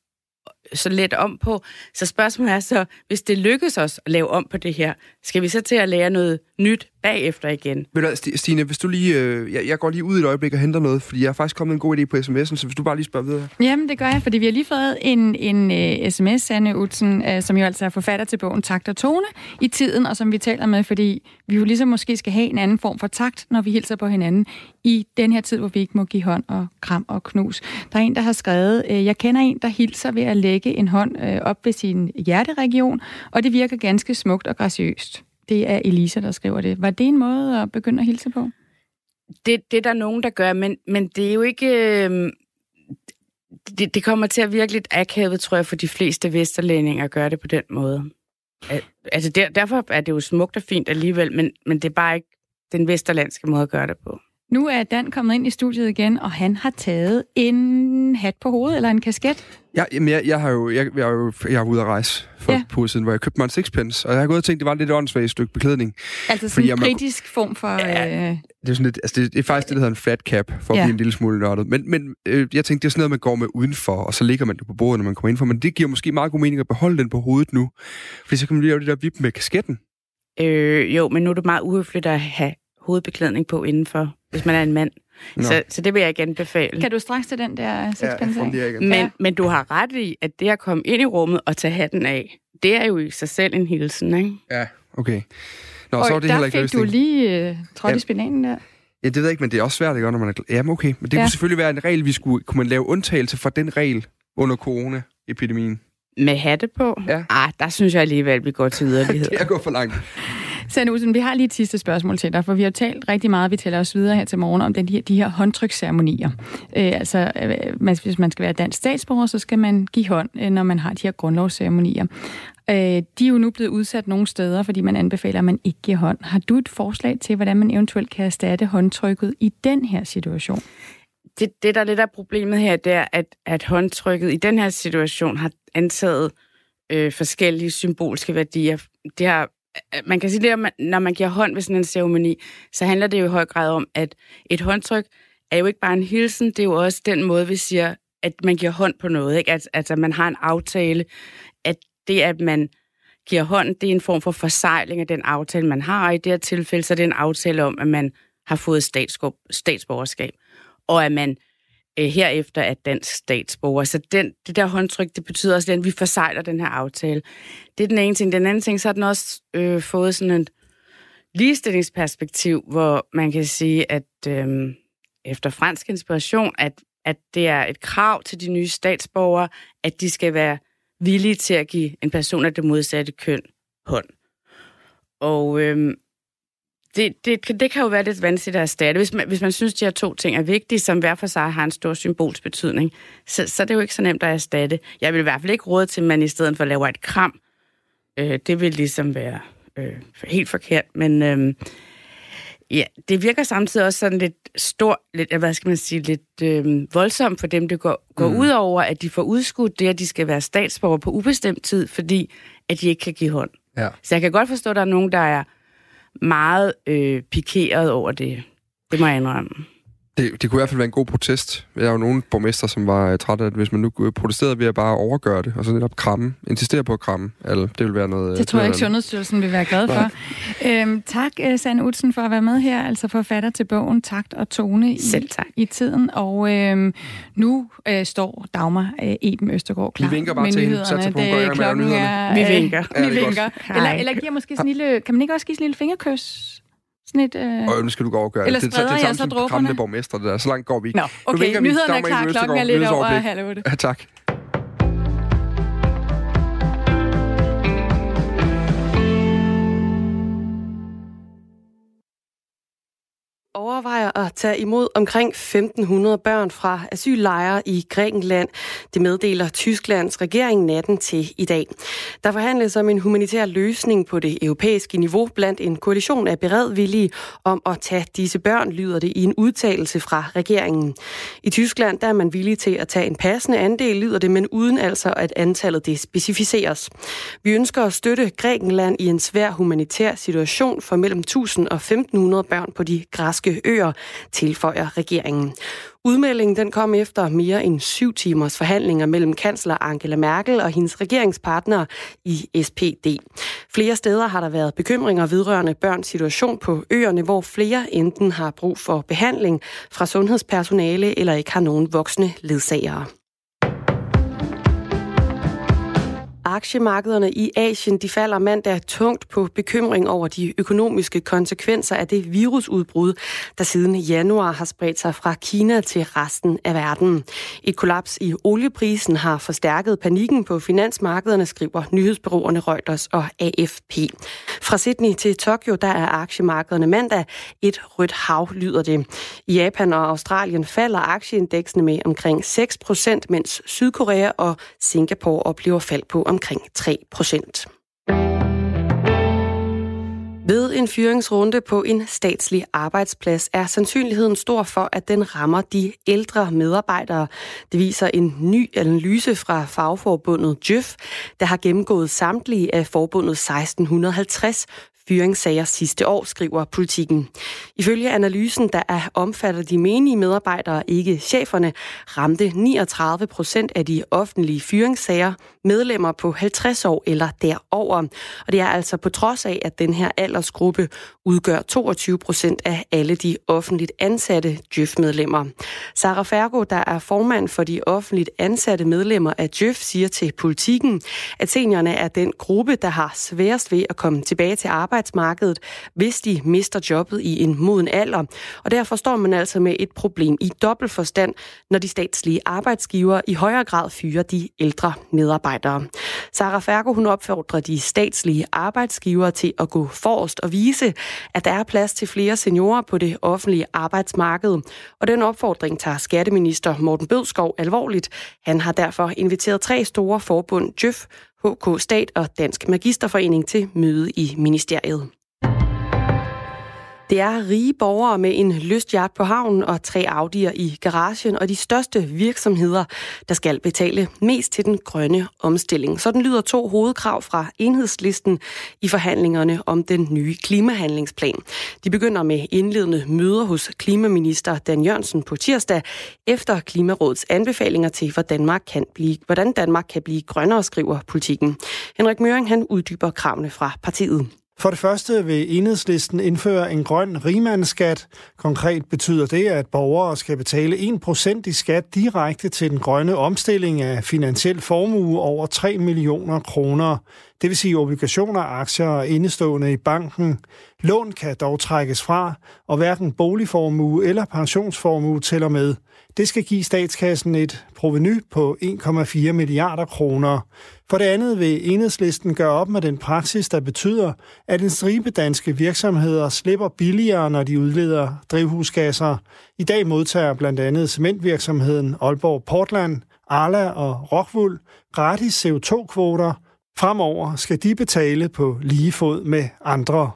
så let om på. Så spørgsmålet er så, hvis det lykkes os at lave om på det her, skal vi så til at lære noget nyt bagefter igen? Ved du, Stine, hvis du lige... Øh, jeg, jeg går lige ud et øjeblik og henter noget, fordi jeg har faktisk kommet en god idé på sms'en, så hvis du bare lige spørger videre. Jamen, det gør jeg, fordi vi har lige fået en, en uh, øh, sms, Sanne Utsen, uh, som jo altså er forfatter til bogen Takt og Tone i tiden, og som vi taler med, fordi vi jo ligesom måske skal have en anden form for takt, når vi hilser på hinanden i den her tid, hvor vi ikke må give hånd og kram og knus. Der er en, der har skrevet, uh, jeg kender en, der hilser ved at lægge en hånd uh, op ved sin hjerteregion, og det virker ganske smukt og graciøst. Det er Elisa, der skriver det. Var det en måde at begynde at hilse på? Det, det er der nogen, der gør, men, men det er jo ikke... Øh, det, det kommer til at virke lidt akavet, tror jeg, for de fleste vesterlændinge at gøre det på den måde. Altså der, derfor er det jo smukt og fint alligevel, men, men det er bare ikke den vesterlandske måde at gøre det på. Nu er Dan kommet ind i studiet igen, og han har taget en hat på hovedet, eller en kasket. Ja, jamen jeg, jeg har jo, jeg, jeg, har jo, jeg har ude at rejse for ja. på siden, hvor jeg købte mig en sixpence, og jeg har gået og tænkt, det var et lidt åndssvagt stykke beklædning. Altså sådan en kritisk jeg, form for... Ja, øh... det, er sådan lidt, altså det, det er faktisk det, der hedder en flat cap, for ja. at blive en lille smule nørdet. Men, men øh, jeg tænkte, det er sådan noget, man går med udenfor, og så ligger man det på bordet, når man kommer indenfor. Men det giver måske meget god mening at beholde den på hovedet nu, fordi så kan man lige lave det der vip med kasketten. Øh, jo, men nu er det meget uhøfligt at have hovedbeklædning på indenfor, hvis man er en mand. Så, så det vil jeg igen befale. Kan du straks til den der sixpence ja, men, ja. men du har ret i, at det at komme ind i rummet og tage hatten af, det er jo i sig selv en hilsen, ikke? Ja, okay. Nå, og så var det der heller ikke fik løsning. du lige uh, trådt i spinanen der. Ja, det ved jeg ikke, men det er også svært, ikke, når man er... Jamen okay, men det ja. kunne selvfølgelig være en regel, vi skulle... Kunne man lave undtagelse fra den regel under corona-epidemien? Med hatte på? Ja. Ah, der synes jeg alligevel, at vi går til yderlighed. det er gået for langt. Sande Usen, vi har lige et sidste spørgsmål til dig, for vi har talt rigtig meget, vi tæller os videre her til morgen, om den her, de her håndtryksceremonier. Øh, altså, øh, man, hvis man skal være dansk statsborger, så skal man give hånd, øh, når man har de her grundlovsceremonier. Øh, de er jo nu blevet udsat nogle steder, fordi man anbefaler, at man ikke giver hånd. Har du et forslag til, hvordan man eventuelt kan erstatte håndtrykket i den her situation? Det, det der lidt er problemet her, det er, at, at håndtrykket i den her situation har antaget øh, forskellige symbolske værdier. Det har man kan sige, at når man giver hånd ved sådan en ceremoni, så handler det jo i høj grad om, at et håndtryk er jo ikke bare en hilsen, det er jo også den måde, vi siger, at man giver hånd på noget. Ikke? At, altså, man har en aftale, at det, at man giver hånd, det er en form for forsejling af den aftale, man har, og i det her tilfælde, så er det en aftale om, at man har fået statsborgerskab, og at man øh, herefter er dansk statsborger. Så den, det der håndtryk, det betyder også, at vi forsejler den her aftale. Det er den ene ting. Den anden ting, så har den også øh, fået sådan et ligestillingsperspektiv, hvor man kan sige, at øh, efter fransk inspiration, at, at det er et krav til de nye statsborgere, at de skal være villige til at give en person af det modsatte køn hånd. Og øh, det, det, det kan jo være lidt vanskeligt at erstatte. Hvis man, hvis man synes, de her to ting er vigtige, som hver for sig har en stor symbolsk betydning, så, så det er jo ikke så nemt at erstatte. Jeg vil i hvert fald ikke råde til, at man i stedet for laver et kram. Øh, det vil ligesom være øh, helt forkert, men øh, ja, det virker samtidig også sådan lidt stor, lidt, hvad skal man sige, lidt øh, voldsomt for dem, det går, går mm. ud over, at de får udskudt det, at de skal være statsborger på ubestemt tid, fordi at de ikke kan give hånd. Ja. Så jeg kan godt forstå, at der er nogen, der er meget øh, pikeret over det. Det må jeg indrømme. Det, det kunne i hvert fald være en god protest. Der er jo nogle borgmester, som var uh, trætte af, at hvis man nu protesterede ved at bare overgøre det, og så netop kramme, insistere på at kramme, altså, det vil være noget... Det tror jeg ikke, Sundhedsstyrelsen vil være glad for. Øhm, tak, uh, Sande Utsen, for at være med her, altså forfatter til bogen Takt og Tone i, Selv tak. i tiden. Og øhm, nu øh, står Dagmar øh, Eben Østergaard klar Vi vinker bare til hende, sat på klokken er, Vi vinker. Ja, vi vinker. Eller, eller giver måske sådan en lille... Kan man ikke også give sådan en lille fingerkys? Sådan et, øh... Og nu skal du gå og gøre Eller det. Det, det, det er samme som kræmmende borgmester, det der. Så langt går vi ikke. Nå, okay. Nyhederne er klar. Klokken er lidt over halv otte. Ja, tak. Overvejer at tage imod omkring 1.500 børn fra asyllejre i Grækenland. Det meddeler Tysklands regering natten til i dag. Der forhandles om en humanitær løsning på det europæiske niveau blandt en koalition af beredvillige om at tage disse børn, lyder det i en udtalelse fra regeringen. I Tyskland der er man villig til at tage en passende andel, lyder det, men uden altså at antallet det specificeres. Vi ønsker at støtte Grækenland i en svær humanitær situation for mellem 1000 og 1500 børn på de græske øer, tilføjer regeringen. Udmeldingen den kom efter mere end syv timers forhandlinger mellem kansler Angela Merkel og hendes regeringspartnere i SPD. Flere steder har der været bekymringer vedrørende børns situation på øerne, hvor flere enten har brug for behandling fra sundhedspersonale eller ikke har nogen voksne ledsagere. Aktiemarkederne i Asien de falder mandag tungt på bekymring over de økonomiske konsekvenser af det virusudbrud, der siden januar har spredt sig fra Kina til resten af verden. Et kollaps i olieprisen har forstærket panikken på finansmarkederne, skriver nyhedsbyråerne Reuters og AFP. Fra Sydney til Tokyo, der er aktiemarkederne mandag et rødt hav, lyder det. I Japan og Australien falder aktieindeksene med omkring 6 procent, mens Sydkorea og Singapore oplever fald på omkring omkring 3 procent. Ved en fyringsrunde på en statslig arbejdsplads er sandsynligheden stor for, at den rammer de ældre medarbejdere. Det viser en ny analyse fra fagforbundet JØF, der har gennemgået samtlige af forbundets 1650 fyringssager sidste år, skriver politikken. Ifølge analysen, der er omfattet de menige medarbejdere, ikke cheferne, ramte 39 procent af de offentlige fyringssager medlemmer på 50 år eller derover. Og det er altså på trods af, at den her aldersgruppe udgør 22 procent af alle de offentligt ansatte Djøf-medlemmer. Sara Fergo, der er formand for de offentligt ansatte medlemmer af Djøf, siger til politikken, at seniorerne er den gruppe, der har sværest ved at komme tilbage til arbejde arbejdsmarkedet, hvis de mister jobbet i en moden alder. Og derfor står man altså med et problem i dobbelt forstand, når de statslige arbejdsgiver i højere grad fyrer de ældre medarbejdere. Sarah Fergo hun opfordrer de statslige arbejdsgivere til at gå forrest og vise, at der er plads til flere seniorer på det offentlige arbejdsmarked. Og den opfordring tager skatteminister Morten Bødskov alvorligt. Han har derfor inviteret tre store forbund, Djøf, HK Stat og Dansk Magisterforening til møde i ministeriet. Det er rige borgere med en lystjagt på havnen og tre Audi'er i garagen og de største virksomheder, der skal betale mest til den grønne omstilling. Sådan lyder to hovedkrav fra enhedslisten i forhandlingerne om den nye klimahandlingsplan. De begynder med indledende møder hos klimaminister Dan Jørgensen på tirsdag efter Klimarådets anbefalinger til, hvordan Danmark kan blive, hvordan Danmark kan blive grønnere, skriver politikken. Henrik Møring han uddyber kravene fra partiet. For det første vil enhedslisten indføre en grøn rimandskat. Konkret betyder det, at borgere skal betale 1% i skat direkte til den grønne omstilling af finansiel formue over 3 millioner kroner. Det vil sige obligationer, aktier og indestående i banken. Lån kan dog trækkes fra, og hverken boligformue eller pensionsformue tæller med. Det skal give statskassen et proveny på 1,4 milliarder kroner. For det andet vil enhedslisten gøre op med den praksis, der betyder, at en stribe danske virksomheder slipper billigere, når de udleder drivhusgasser. I dag modtager blandt andet cementvirksomheden Aalborg Portland, Arla og Rockwool gratis CO2-kvoter. Fremover skal de betale på lige fod med andre.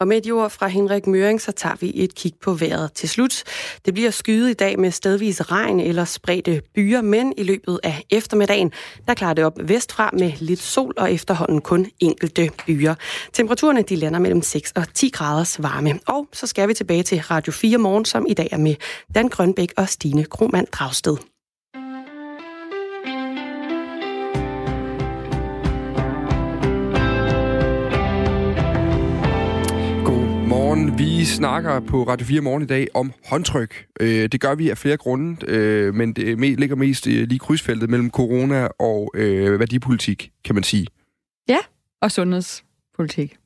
Og med et ord fra Henrik Møring, så tager vi et kig på vejret til slut. Det bliver skyet i dag med stedvis regn eller spredte byer, men i løbet af eftermiddagen, der klarer det op vestfra med lidt sol og efterhånden kun enkelte byer. Temperaturerne de lander mellem 6 og 10 graders varme. Og så skal vi tilbage til Radio 4 morgen, som i dag er med Dan Grønbæk og Stine Kromand Dragsted. Morgen. Vi snakker på Radio 4 morgen i dag om håndtryk. Øh, det gør vi af flere grunde, øh, men det ligger mest øh, lige krydsfeltet mellem corona og værdipolitik, kan man sige. Ja, og sundhedspolitik.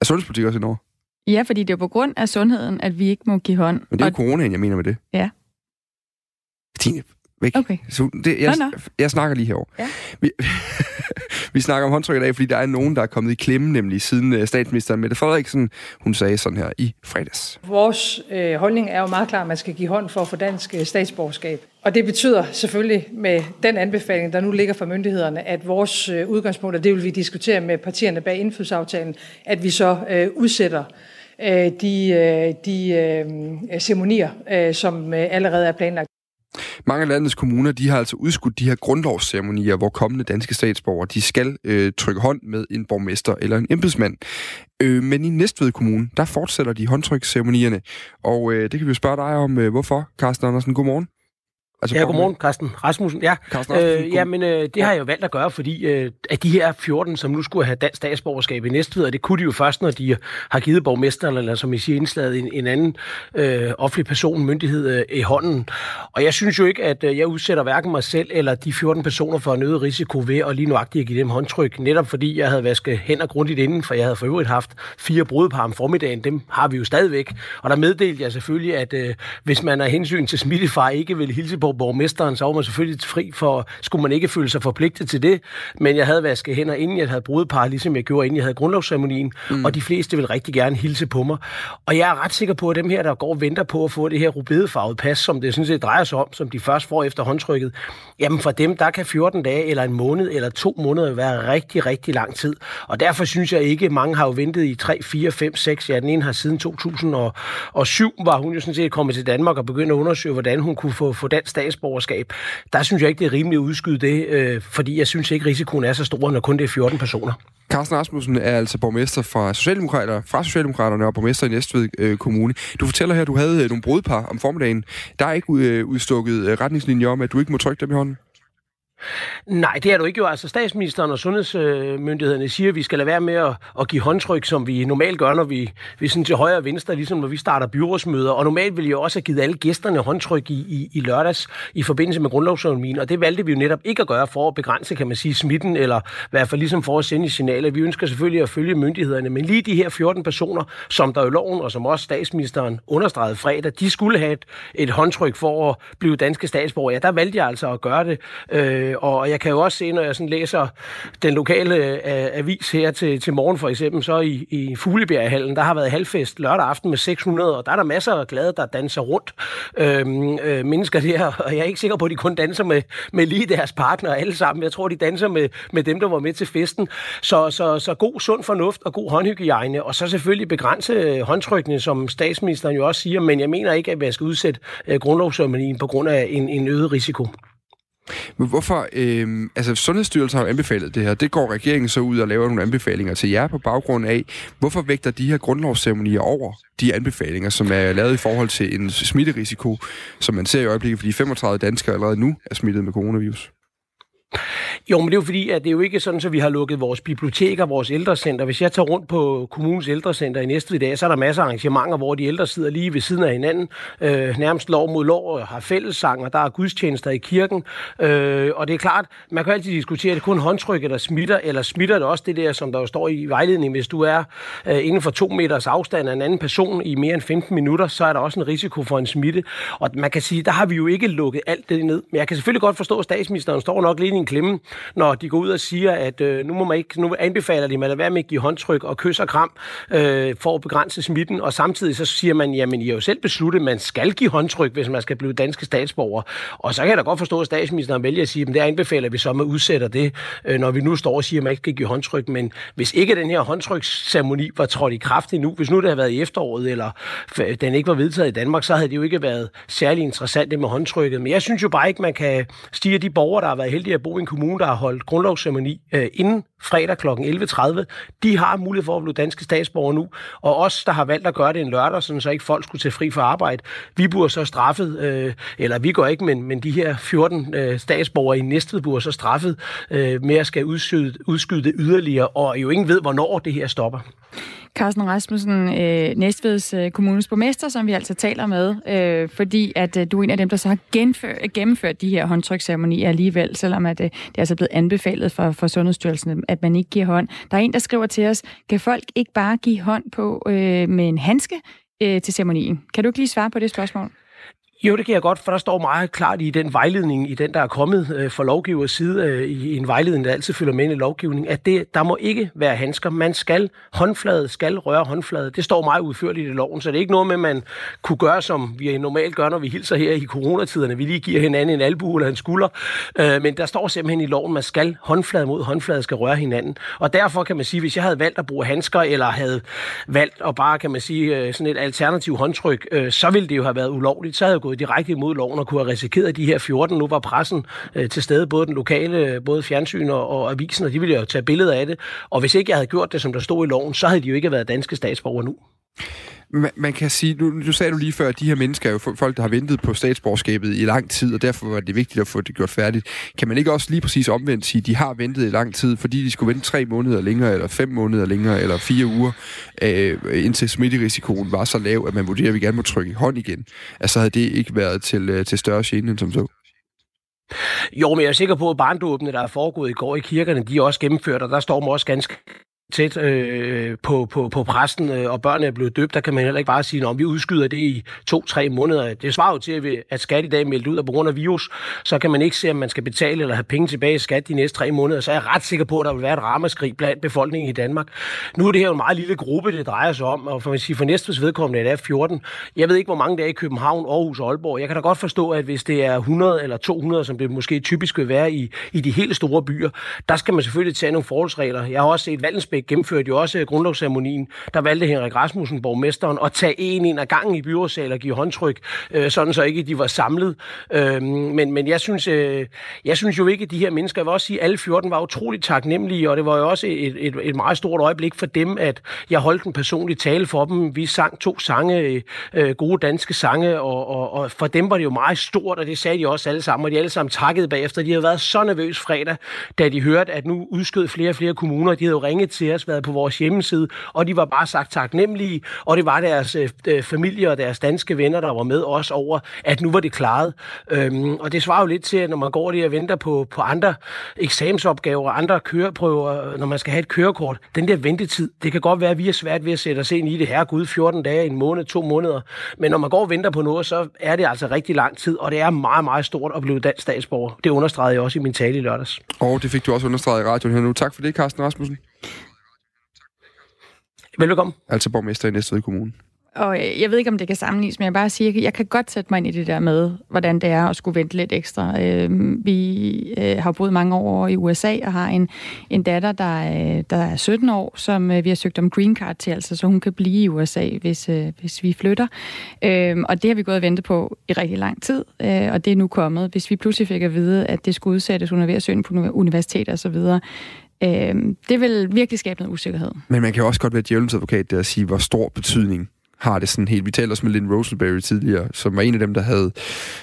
Er sundhedspolitik også enormt? Ja, fordi det er på grund af sundheden, at vi ikke må give hånd. Men det er jo coronaen, jeg mener med det. Ja. Stine, væk. Okay. Så det, jeg, nå, nå. jeg snakker lige herover. Ja. Vi, vi snakker om håndtryk i dag, fordi der er nogen, der er kommet i klemme, nemlig siden uh, statsministeren Mette Frederiksen, hun sagde sådan her i fredags. Vores øh, holdning er jo meget klar, at man skal give hånd for at få dansk øh, statsborgerskab. Og det betyder selvfølgelig med den anbefaling, der nu ligger fra myndighederne, at vores øh, udgangspunkt, og det vil vi diskutere med partierne bag indfødsaftalen, at vi så øh, udsætter øh, de, øh, de øh, ceremonier, øh, som øh, allerede er planlagt. Mange af landets kommuner de har altså udskudt de her grundlovsceremonier, hvor kommende danske statsborgere de skal øh, trykke hånd med en borgmester eller en embedsmand. Øh, men i Næstved Kommune, der fortsætter de håndtryksceremonierne, og øh, det kan vi jo spørge dig om, øh, hvorfor, Carsten Andersen. Godmorgen. Altså, ja, godmorgen, Carsten Rasmussen. Ja, Carsten Rasmussen, øh, ja men øh, det har jeg jo valgt at gøre, fordi øh, at de her 14, som nu skulle have dansk statsborgerskab i Næstved, det kunne de jo først, når de har givet borgmesteren, eller som I siger, indslaget en, en anden øh, offentlig person, myndighed øh, i hånden. Og jeg synes jo ikke, at øh, jeg udsætter hverken mig selv eller de 14 personer for en øget risiko ved at lige nuagtigt at give dem håndtryk, netop fordi jeg havde vasket hænder grundigt inden, for jeg havde for øvrigt haft fire brudepar om formiddagen, dem har vi jo stadigvæk. Og der meddelte jeg selvfølgelig, at øh, hvis man af hensyn til smittefar ikke vil hilse på borgmesteren, så var man selvfølgelig fri for, skulle man ikke føle sig forpligtet til det, men jeg havde vasket hænder, inden jeg havde brudepar, ligesom jeg gjorde, inden jeg havde grundlovsceremonien, mm. og de fleste vil rigtig gerne hilse på mig. Og jeg er ret sikker på, at dem her, der går og venter på at få det her rubedefarvede pas, som det sådan set drejer sig om, som de først får efter håndtrykket, jamen for dem, der kan 14 dage, eller en måned, eller to måneder være rigtig, rigtig lang tid. Og derfor synes jeg ikke, mange har jo ventet i 3, 4, 5, 6, ja, den ene har siden 2007, var hun jo sådan set kommet til Danmark og begyndt at undersøge, hvordan hun kunne få, få dansk statsborgerskab. Der synes jeg ikke, det er rimeligt at udskyde det, øh, fordi jeg synes ikke, risikoen er så stor, når kun det er 14 personer. Carsten Rasmussen er altså borgmester fra Socialdemokraterne, fra Socialdemokraterne og borgmester i Næstved øh, Kommune. Du fortæller her, at du havde øh, nogle brudpar om formiddagen. Der er ikke øh, udstukket øh, retningslinjer om, at du ikke må trykke dem i hånden? Nej, det er du ikke jo. Altså statsministeren og sundhedsmyndighederne siger, at vi skal lade være med at, at give håndtryk, som vi normalt gør, når vi, vi sådan til højre og venstre, ligesom når vi starter byrådsmøder. Og normalt vil jeg også have givet alle gæsterne håndtryk i, i, i lørdags i forbindelse med grundlovsøkonomien, og det valgte vi jo netop ikke at gøre for at begrænse, kan man sige, smitten, eller i hvert fald ligesom for at sende signaler. Vi ønsker selvfølgelig at følge myndighederne, men lige de her 14 personer, som der er i loven, og som også statsministeren understregede fredag, de skulle have et, et håndtryk for at blive danske statsborger. Ja, der valgte jeg altså at gøre det. Øh, Øh, og jeg kan jo også se, når jeg sådan læser den lokale øh, avis her til, til morgen for eksempel, så i, i Fuglebjerghallen, der har været halvfest lørdag aften med 600, og der er der masser af glade, der danser rundt. Øh, øh, mennesker der, og jeg er ikke sikker på, at de kun danser med, med lige deres partner alle sammen. Jeg tror, de danser med, med dem, der var med til festen. Så, så, så god sund fornuft og god håndhygiejne, og så selvfølgelig begrænse øh, håndtrykkene, som statsministeren jo også siger, men jeg mener ikke, at man skal udsætte øh, grundlovsceremonien på grund af en, en øget risiko. Men hvorfor, øh, altså Sundhedsstyrelsen har jo anbefalet det her, det går regeringen så ud og laver nogle anbefalinger til jer på baggrund af, hvorfor vægter de her grundlovsceremonier over de anbefalinger, som er lavet i forhold til en smitterisiko, som man ser i øjeblikket, fordi 35 danskere allerede nu er smittet med coronavirus? Jo, men det er jo fordi, at det er jo ikke sådan, at vi har lukket vores biblioteker, vores ældrecenter. Hvis jeg tager rundt på kommunens ældrecenter i næste dag, så er der masser af arrangementer, hvor de ældre sidder lige ved siden af hinanden, øh, nærmest lov mod lov, og har fællessang, og der er gudstjenester i kirken. Øh, og det er klart, man kan altid diskutere, at det kun håndtrykket, der smitter, eller smitter det også det der, som der jo står i vejledningen, hvis du er øh, inden for to meters afstand af en anden person i mere end 15 minutter, så er der også en risiko for en smitte. Og man kan sige, der har vi jo ikke lukket alt det ned. Men jeg kan selvfølgelig godt forstå, at statsministeren står nok lidt i en klemme, når de går ud og siger, at øh, nu, må man ikke, nu anbefaler de, at man lader være med at give håndtryk og kys og kram øh, for at begrænse smitten, og samtidig så siger man, jamen I har jo selv besluttet, at man skal give håndtryk, hvis man skal blive danske statsborger. Og så kan jeg da godt forstå, at statsministeren vælger at sige, at det anbefaler vi så, at man udsætter det, øh, når vi nu står og siger, at man ikke skal give håndtryk. Men hvis ikke den her håndtryksceremoni var trådt i kraft endnu, hvis nu det havde været i efteråret, eller den ikke var vedtaget i Danmark, så havde det jo ikke været særlig interessant det med håndtrykket. Men jeg synes jo bare ikke, man kan stige de borgere, der har været heldige at bo i en kommune, der har holdt grundlovsceremoni øh, inden fredag kl. 11.30, de har mulighed for at blive danske statsborgere nu. Og os, der har valgt at gøre det en lørdag, sådan så ikke folk skulle tage fri fra arbejde, vi burde så straffet, øh, eller vi går ikke, men, men de her 14 øh, statsborgere i Næstved burde så straffet øh, med at skal udskyde, udskyde det yderligere, og jo ingen ved, hvornår det her stopper. Carsten Rasmussen, øh, Næstveds øh, borgmester, som vi altså taler med, øh, fordi at øh, du er en af dem, der så har genfør, gennemført de her håndtryksceremonier alligevel, selvom at, øh, det er altså blevet anbefalet for, for Sundhedsstyrelsen, at man ikke giver hånd. Der er en, der skriver til os, kan folk ikke bare give hånd på øh, med en handske øh, til ceremonien? Kan du ikke lige svare på det spørgsmål? Jo, det kan jeg godt, for der står meget klart i den vejledning, i den, der er kommet øh, fra lovgivers side, øh, i en vejledning, der altid følger med i lovgivning, at det, der må ikke være handsker. Man skal håndflade, skal røre håndflade. Det står meget udførligt i loven, så det er ikke noget med, at man kunne gøre, som vi normalt gør, når vi hilser her i coronatiderne. Vi lige giver hinanden en albu eller en skulder. Øh, men der står simpelthen i loven, at man skal håndflade mod håndflade skal røre hinanden. Og derfor kan man sige, hvis jeg havde valgt at bruge handsker, eller havde valgt at bare, kan man sige, øh, sådan et alternativ håndtryk, øh, så ville det jo have været ulovligt. Så havde jeg gået direkte imod loven og kunne have risikeret de her 14. Nu var pressen øh, til stede, både den lokale, både fjernsyn og, og avisen, og de ville jo tage billeder af det. Og hvis ikke jeg havde gjort det, som der stod i loven, så havde de jo ikke været danske statsborgere nu man, man kan sige, nu, nu sagde du lige før, at de her mennesker er jo folk, der har ventet på statsborgerskabet i lang tid, og derfor var det vigtigt at få det gjort færdigt. Kan man ikke også lige præcis omvendt sige, at de har ventet i lang tid, fordi de skulle vente tre måneder længere, eller fem måneder længere, eller fire uger, øh, indtil smitterisikoen var så lav, at man vurderer, at vi gerne må trykke hånd igen. Altså havde det ikke været til, øh, til større gene end som så? Jo, men jeg er sikker på, at barndåbene, der er foregået i går i kirkerne, de er også gennemført, og der står man også ganske tæt øh, på, på, på præsten, øh, og børnene er blevet døbt, der kan man heller ikke bare sige, at vi udskyder det i to-tre måneder. Det svarer jo til, at at skat i dag meldt ud, og på grund af virus, så kan man ikke se, om man skal betale eller have penge tilbage i skat de næste tre måneder. Så er jeg ret sikker på, at der vil være et ramaskrig blandt befolkningen i Danmark. Nu er det her jo en meget lille gruppe, det drejer sig om, og for, man siger, for næstes vedkommende er det 14. Jeg ved ikke, hvor mange der er i København, Aarhus og Aalborg. Jeg kan da godt forstå, at hvis det er 100 eller 200, som det måske typisk vil være i, i de helt store byer, der skal man selvfølgelig tage nogle forholdsregler. Jeg har også set valgens Asbæk gennemførte jo også øh, grundlovsceremonien. Der valgte Henrik Rasmussen, borgmesteren, at tage en en af gangen i byrådsal og give håndtryk, øh, sådan så ikke de var samlet. Øh, men, men jeg synes, øh, jeg synes jo ikke, at de her mennesker, jeg vil også sige, at alle 14 var utroligt taknemmelige, og det var jo også et, et, et meget stort øjeblik for dem, at jeg holdt en personlig tale for dem. Vi sang to sange, øh, gode danske sange, og, og, og for dem var det jo meget stort, og det sagde de også alle sammen, og de alle sammen takkede bagefter. De havde været så nervøs fredag, da de hørte, at nu udskød flere og flere kommuner. De havde jo ringet til os, været på vores hjemmeside, og de var bare sagt taknemmelige, og det var deres øh, øh familie og deres danske venner, der var med os over, at nu var det klaret. Øhm, og det svarer jo lidt til, at når man går lige og venter på, på andre eksamensopgaver, andre køreprøver, når man skal have et kørekort, den der ventetid, det kan godt være, at vi er svært ved at sætte os ind i det her, gud, 14 dage, en måned, to måneder. Men når man går og venter på noget, så er det altså rigtig lang tid, og det er meget, meget stort at blive dansk statsborger. Det understregede jeg også i min tale i lørdags. Og det fik du også understreget i radioen her nu. Tak for det, Carsten Rasmussen. Velkommen. Altså borgmester i Næstved Kommune. Og øh, jeg ved ikke, om det kan sammenlignes, men jeg bare siger, at jeg kan godt sætte mig ind i det der med, hvordan det er at skulle vente lidt ekstra. Øh, vi øh, har boet mange år i USA og har en, en datter, der, der er 17 år, som vi har søgt om green card til, altså så hun kan blive i USA, hvis, hvis vi flytter. Og det har vi gået og ventet på i rigtig lang tid, og det er nu kommet. Hvis vi pludselig fik at vide, at det skulle udsættes, hun er ved at søge på universitet og så videre, Øh, det vil virkelig skabe noget usikkerhed. Men man kan jo også godt være djævelens advokat der og sige, hvor stor betydning har det sådan helt... Vi talte også med Lynn Rosenberry tidligere, som var en af dem, der havde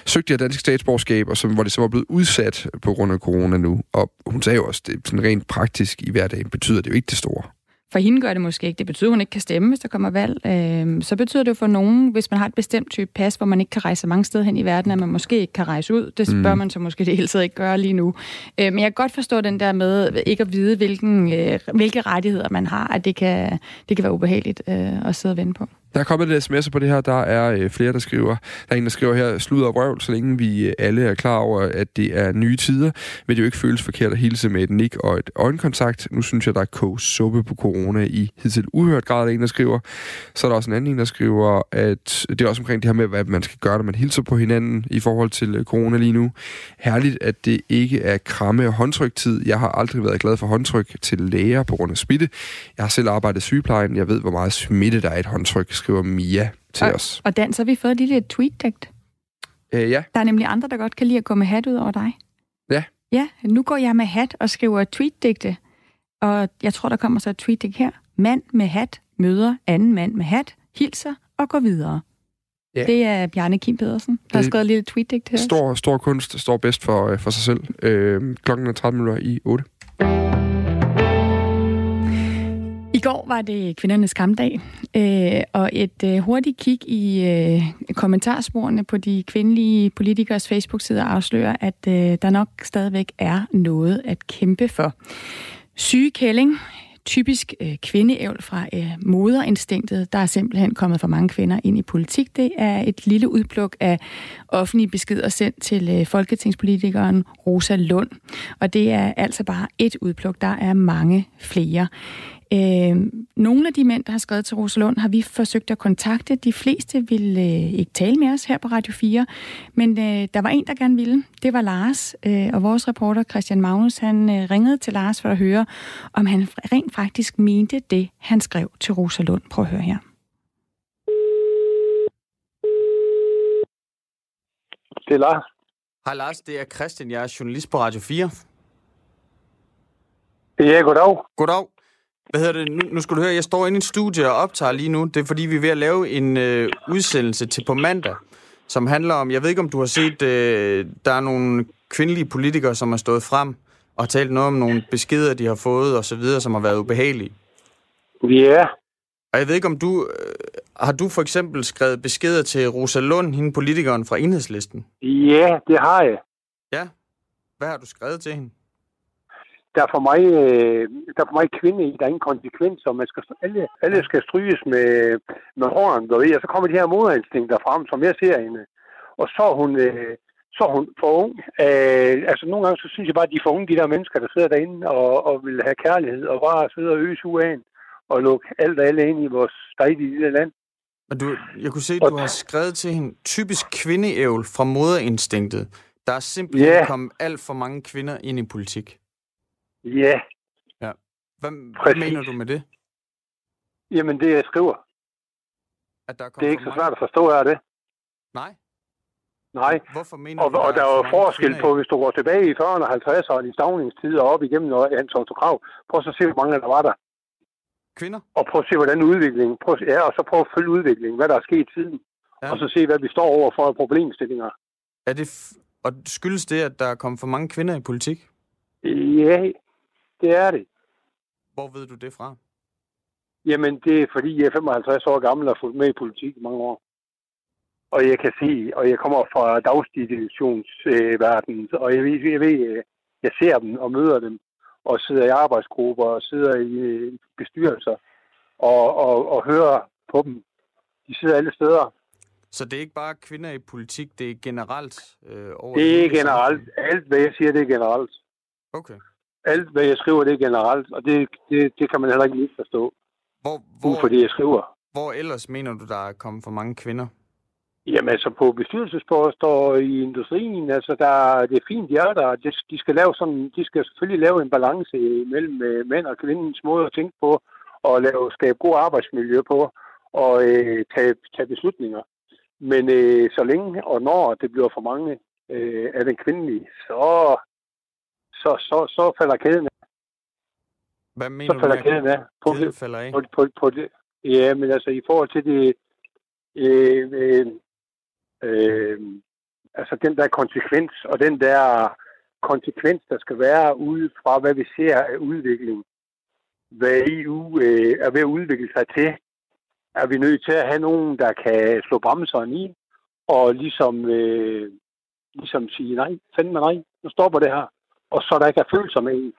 søgt det her danske statsborgerskab, og som, hvor det så var blevet udsat på grund af corona nu. Og hun sagde jo også, det sådan rent praktisk i hverdagen betyder det jo ikke det store. For hende gør det måske ikke. Det betyder, at hun ikke kan stemme, hvis der kommer valg. Øh, så betyder det jo for nogen, hvis man har et bestemt type pas, hvor man ikke kan rejse mange steder hen i verden, at man måske ikke kan rejse ud. Det bør mm. man så måske det hele taget ikke gøre lige nu. Øh, men jeg kan godt forstå den der med ikke at vide, hvilken, øh, hvilke rettigheder man har, at det kan, det kan være ubehageligt øh, at sidde og vente på. Der er kommet lidt sms'er på det her. Der er øh, flere, der skriver. Der er en, der skriver her, slud og røvl, så længe vi øh, alle er klar over, at det er nye tider, vil det jo ikke føles forkert at hilse med et nik og et øjenkontakt. Nu synes jeg, der er kogt suppe på corona i hidtil uhørt grad, der er en, der skriver. Så er der også en anden, der skriver, at det er også omkring det her med, hvad man skal gøre, når man hilser på hinanden i forhold til øh, corona lige nu. Herligt, at det ikke er kramme og håndtryktid. Jeg har aldrig været glad for håndtryk til læger på grund af smitte. Jeg har selv arbejdet i sygeplejen. Jeg ved, hvor meget smitte der er i et håndtryk skriver Mia til og, os. Og Dan, så har vi fået et lille tweet-digt. Øh, ja. Der er nemlig andre, der godt kan lide at gå med hat ud over dig. Ja. Ja, nu går jeg med hat og skriver tweet-digte. Og jeg tror, der kommer så et tweet her. Mand med hat møder anden mand med hat, hilser og går videre. Ja. Det er Bjarne Kim Pedersen, der har skrevet et lille tweet-digt her. Stor, stor kunst står bedst for, øh, for sig selv. Øh, klokken er 13 minutter i 8. I går var det kvindernes kampdag, øh, og et øh, hurtigt kig i øh, kommentarsporene på de kvindelige politikers Facebook-sider afslører, at øh, der nok stadigvæk er noget at kæmpe for. Syge kælling, typisk øh, kvindeævl fra øh, moderinstinktet. Der er simpelthen kommet for mange kvinder ind i politik. Det er et lille udpluk af offentlige beskeder sendt til øh, folketingspolitikeren Rosa Lund. Og det er altså bare et udpluk. Der er mange flere. Øh, nogle af de mænd, der har skrevet til Rosalund, har vi forsøgt at kontakte. De fleste ville øh, ikke tale med os her på Radio 4, men øh, der var en, der gerne ville. Det var Lars, øh, og vores reporter Christian Magnus, han øh, ringede til Lars for at høre, om han rent faktisk mente det, han skrev til Rosalund. Prøv at høre her. Det er Lars. Hej Lars, det er Christian. Jeg er journalist på Radio 4. Ja, goddag. Goddag. Hvad hedder det? Nu, nu skal du høre, jeg står inde i et studie og optager lige nu. Det er fordi, vi er ved at lave en øh, udsendelse til på mandag, som handler om, jeg ved ikke om du har set, øh, der er nogle kvindelige politikere, som har stået frem og talt noget om nogle beskeder, de har fået og så videre, som har været ubehagelige. Ja. Yeah. Og jeg ved ikke om du, øh, har du for eksempel skrevet beskeder til Rosa Lund, hende politikeren fra Enhedslisten? Ja, det har jeg. Ja. Hvad har du skrevet til hende? Der er for mig, øh, der er for mig kvinde i, der er ingen konsekvenser. Man skal, alle, alle skal stryges med, med hården, du ved, og så kommer de her moderinstinkter frem, som jeg ser hende. Og så er hun, øh, så er hun for ung. Øh, altså nogle gange, så synes jeg bare, at de er for unge, de der mennesker, der sidder derinde og, og vil have kærlighed, og bare sidde og øse uan og lukke alt og alle ind i vores dejlige lille land. Og du, jeg kunne se, at du har skrevet til hende, typisk kvindeævl fra moderinstinktet. Der er simpelthen yeah. kommet alt for mange kvinder ind i politik. Ja. Ja. Hvad, hvad mener du med det? Jamen, det jeg skriver. At der det er ikke så svært at forstå, er det? Nej. Nej. Hvorfor mener og, du, og der er jo forskel på, hvis du går tilbage i 40'erne og 50'erne i stavningstid og op igennem Hans Otto Krav. Prøv så at se, hvor mange der var der. Kvinder? Og prøv at se, hvordan udviklingen... Prøv, ja, og så prøv at følge udviklingen, hvad der er sket siden. Ja. Og så se, hvad vi står over for af problemstillinger. Er det f- og skyldes det, at der er kommet for mange kvinder i politik? Ja, det er det. Hvor ved du det fra? Jamen, det er fordi, jeg er 55 år gammel og har fulgt med i politik i mange år. Og jeg kan se, og jeg kommer fra dagsdivisionsverdenen, øh, og jeg ved, jeg ved, jeg ser dem og møder dem, og sidder i arbejdsgrupper og sidder i øh, bestyrelser og, og, og hører på dem. De sidder alle steder. Så det er ikke bare kvinder i politik, det er generelt øh, over Det er generelt. Alt, hvad jeg siger, det er generelt. Okay. Alt, hvad jeg skriver, det er generelt, og det, det, det kan man heller ikke lige forstå. Hvor, hvor, for det, jeg skriver. Hvor ellers mener du, der er kommet for mange kvinder? Jamen altså på bestyrelsesposter i industrien, altså der, det er fint, de er der. De, de, skal lave sådan, de skal selvfølgelig lave en balance mellem øh, mænd og kvindens måde at tænke på, og lave, skabe god arbejdsmiljø på, og øh, tage, tage beslutninger. Men øh, så længe og når det bliver for mange øh, af den kvindelige, så, så, så, så falder kæden af. Hvad mener så falder du kæden af. På, kæden falder af? På, på, på det. Ja, men altså i forhold til det, øh, øh, øh, altså den der konsekvens, og den der konsekvens, der skal være ude fra, hvad vi ser af udvikling, hvad EU øh, er ved at udvikle sig til, er vi nødt til at have nogen, der kan slå bremseren i, og ligesom, øh, ligesom sige, nej, fandme nej, nu stopper det her. Og så der ikke er følelser med i.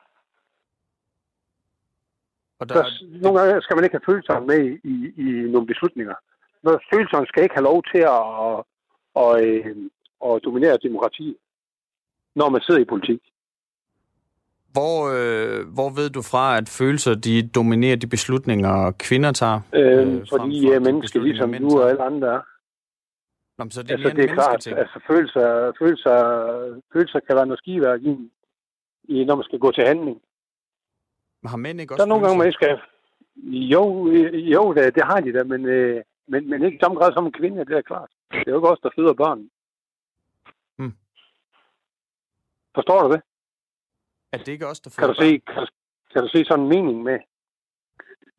Og der... Så, nogle gange skal man ikke have følelser med i, i, i nogle beslutninger. Når følelserne skal ikke have lov til at, at, at, øh, at dominere demokrati, når man sidder i politik. Hvor, øh, hvor ved du fra, at følelser de dominerer de beslutninger, kvinder tager? Øh, øh, fordi jeg er menneske, ligesom du og alle andre er. Nå, så det er, altså, det er klart, altså følelser, følelser, følelser kan være noget skiværk i, i, når man skal gå til handling. Men har mænd ikke også Der er nogle gange, man ikke skal... Jo, jo det, det har de da, men, øh, men, men ikke i samme grad som en kvinde, det er klart. Det er jo ikke også der føder børn. Hmm. Forstår du det? At det ikke også der kan du, se, kan, kan du se sådan en mening med?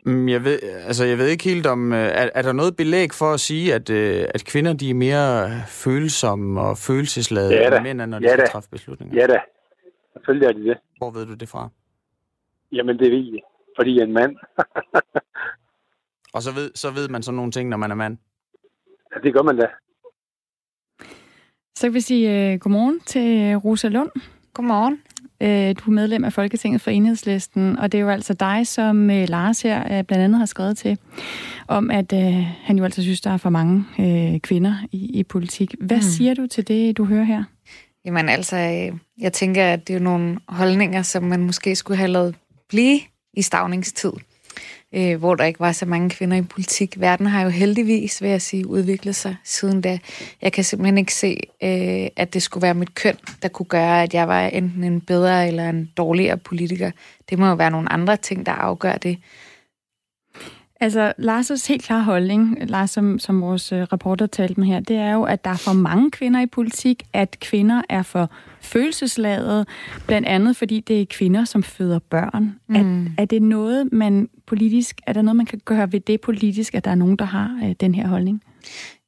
Mm, jeg ved, altså jeg ved ikke helt om, er, er der noget belæg for at sige, at, at kvinder de er mere følsomme og følelsesladede ja, end mænd, når de ja, skal træffe beslutninger? Ja da, selvfølgelig er de det. Hvor ved du det fra? Jamen det ved jeg, fordi jeg er en mand. og så ved, så ved man sådan nogle ting, når man er mand? Ja, det gør man da. Så kan vi sige uh, godmorgen til Rosa Lund. Godmorgen. Uh, du er medlem af Folketinget for Enhedslisten, og det er jo altså dig, som uh, Lars her uh, blandt andet har skrevet til, om at uh, han jo altså synes, der er for mange uh, kvinder i, i politik. Hvad mm. siger du til det, du hører her? Jamen altså, øh, jeg tænker, at det er nogle holdninger, som man måske skulle have lavet blive i stavningstid, øh, hvor der ikke var så mange kvinder i politik. Verden har jo heldigvis, vil jeg sige, udviklet sig siden da. Jeg kan simpelthen ikke se, øh, at det skulle være mit køn, der kunne gøre, at jeg var enten en bedre eller en dårligere politiker. Det må jo være nogle andre ting, der afgør det. Altså, Lars' helt klare holdning, Lars, som, som vores uh, reporter talte med her, det er jo, at der er for mange kvinder i politik, at kvinder er for følelsesladet, blandt andet fordi det er kvinder, som føder børn. Mm. Er, er det noget, man politisk, er der noget, man kan gøre ved det politisk, at der er nogen, der har uh, den her holdning?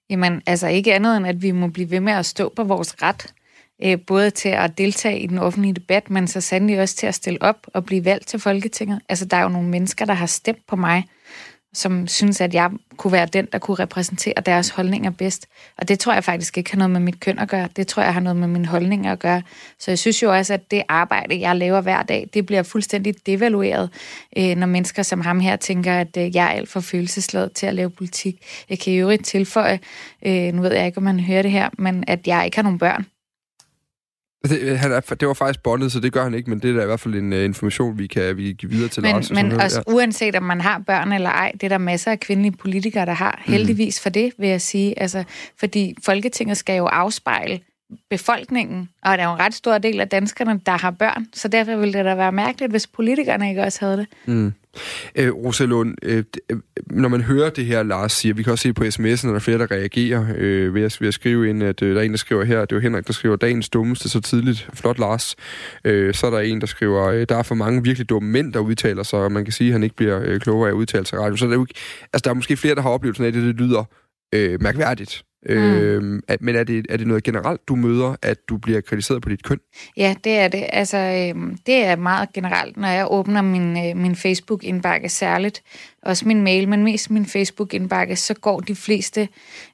Jamen, altså ikke andet end, at vi må blive ved med at stå på vores ret, øh, både til at deltage i den offentlige debat, men så sandelig også til at stille op og blive valgt til Folketinget. Altså, der er jo nogle mennesker, der har stemt på mig, som synes, at jeg kunne være den, der kunne repræsentere deres holdninger bedst. Og det tror jeg faktisk ikke har noget med mit køn at gøre. Det tror jeg har noget med mine holdninger at gøre. Så jeg synes jo også, at det arbejde, jeg laver hver dag, det bliver fuldstændig devalueret, øh, når mennesker som ham her tænker, at øh, jeg er alt for følelsesladet til at lave politik. Jeg kan i øvrigt tilføje, øh, nu ved jeg ikke, om man hører det her, men at jeg ikke har nogen børn. Det, han er, det var faktisk bondet, så det gør han ikke, men det er da i hvert fald en uh, information, vi kan, vi give videre til men, Lars. Men også ja. uanset om man har børn eller ej, det er der masser af kvindelige politikere, der har. Heldigvis for det, vil jeg sige. Altså, fordi Folketinget skal jo afspejle befolkningen, og der er jo en ret stor del af danskerne, der har børn, så derfor ville det da være mærkeligt, hvis politikerne ikke også havde det. Mm. Øh, Rosalund, øh, øh, når man hører det her, Lars siger, vi kan også se på sms'en, at der er flere, der reagerer øh, ved, at, ved at skrive ind, at øh, der er en, der skriver her, det er jo Henrik, der skriver, dagens dummeste så tidligt. Flot, Lars. Øh, så er der en, der skriver, øh, der er for mange virkelig dumme mænd, der udtaler sig, og man kan sige, at han ikke bliver øh, klogere af at udtale sig radio. Så der er, ikke, altså, der er måske flere, der har oplevet sådan, at det, det lyder øh, mærkværdigt. Mm. Øh, at, men er det, er det noget generelt, du møder, at du bliver kritiseret på dit køn? Ja, det er det. Altså, øh, det er meget generelt, når jeg åbner min, øh, min Facebook-indbakke særligt. Også min mail, men mest min Facebook-indbakke, så går de fleste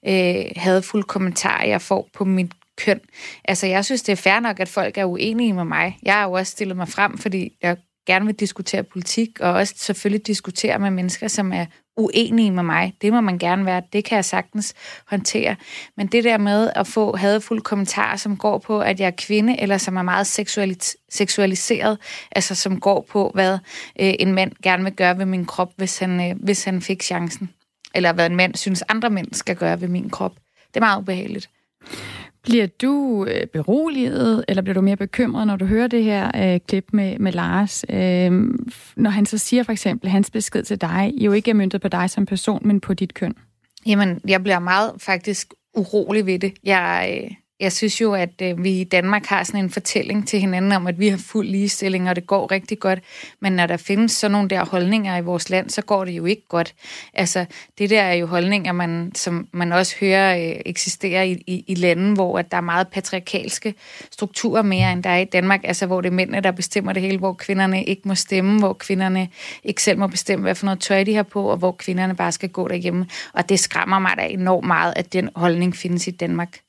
øh, hadfulde kommentarer, jeg får på mit køn. Altså, jeg synes, det er fair nok, at folk er uenige med mig. Jeg har jo også stillet mig frem, fordi jeg gerne vil diskutere politik, og også selvfølgelig diskutere med mennesker, som er uenige med mig. Det må man gerne være. Det kan jeg sagtens håndtere. Men det der med at få hadfulde kommentarer, som går på, at jeg er kvinde, eller som er meget seksualis- seksualiseret, altså som går på, hvad øh, en mand gerne vil gøre ved min krop, hvis han, øh, hvis han fik chancen. Eller hvad en mand synes, andre mænd skal gøre ved min krop. Det er meget ubehageligt. Bliver du øh, beroliget, eller bliver du mere bekymret, når du hører det her øh, klip med, med Lars? Øh, når han så siger for eksempel, hans besked til dig jo ikke er myndet på dig som person, men på dit køn? Jamen, jeg bliver meget faktisk urolig ved det. Jeg, øh, jeg synes jo, at øh, vi i Danmark har sådan en fortælling til hinanden om, at vi har fuld ligestilling, og det går rigtig godt. Men når der findes sådan nogle der holdninger i vores land, så går det jo ikke godt. Altså, det der er jo holdninger, man, som man også hører øh, eksisterer i, i, i lande, hvor at der er meget patriarkalske strukturer mere, end der er i Danmark. Altså, hvor det er mændene, der bestemmer det hele, hvor kvinderne ikke må stemme, hvor kvinderne ikke selv må bestemme, hvad for noget tøj de har på, og hvor kvinderne bare skal gå derhjemme. Og det skræmmer mig da enormt meget, at den holdning findes i Danmark.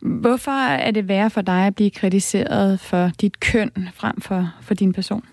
Hvorfor er det værre for dig at blive kritiseret for dit køn frem for, for din person?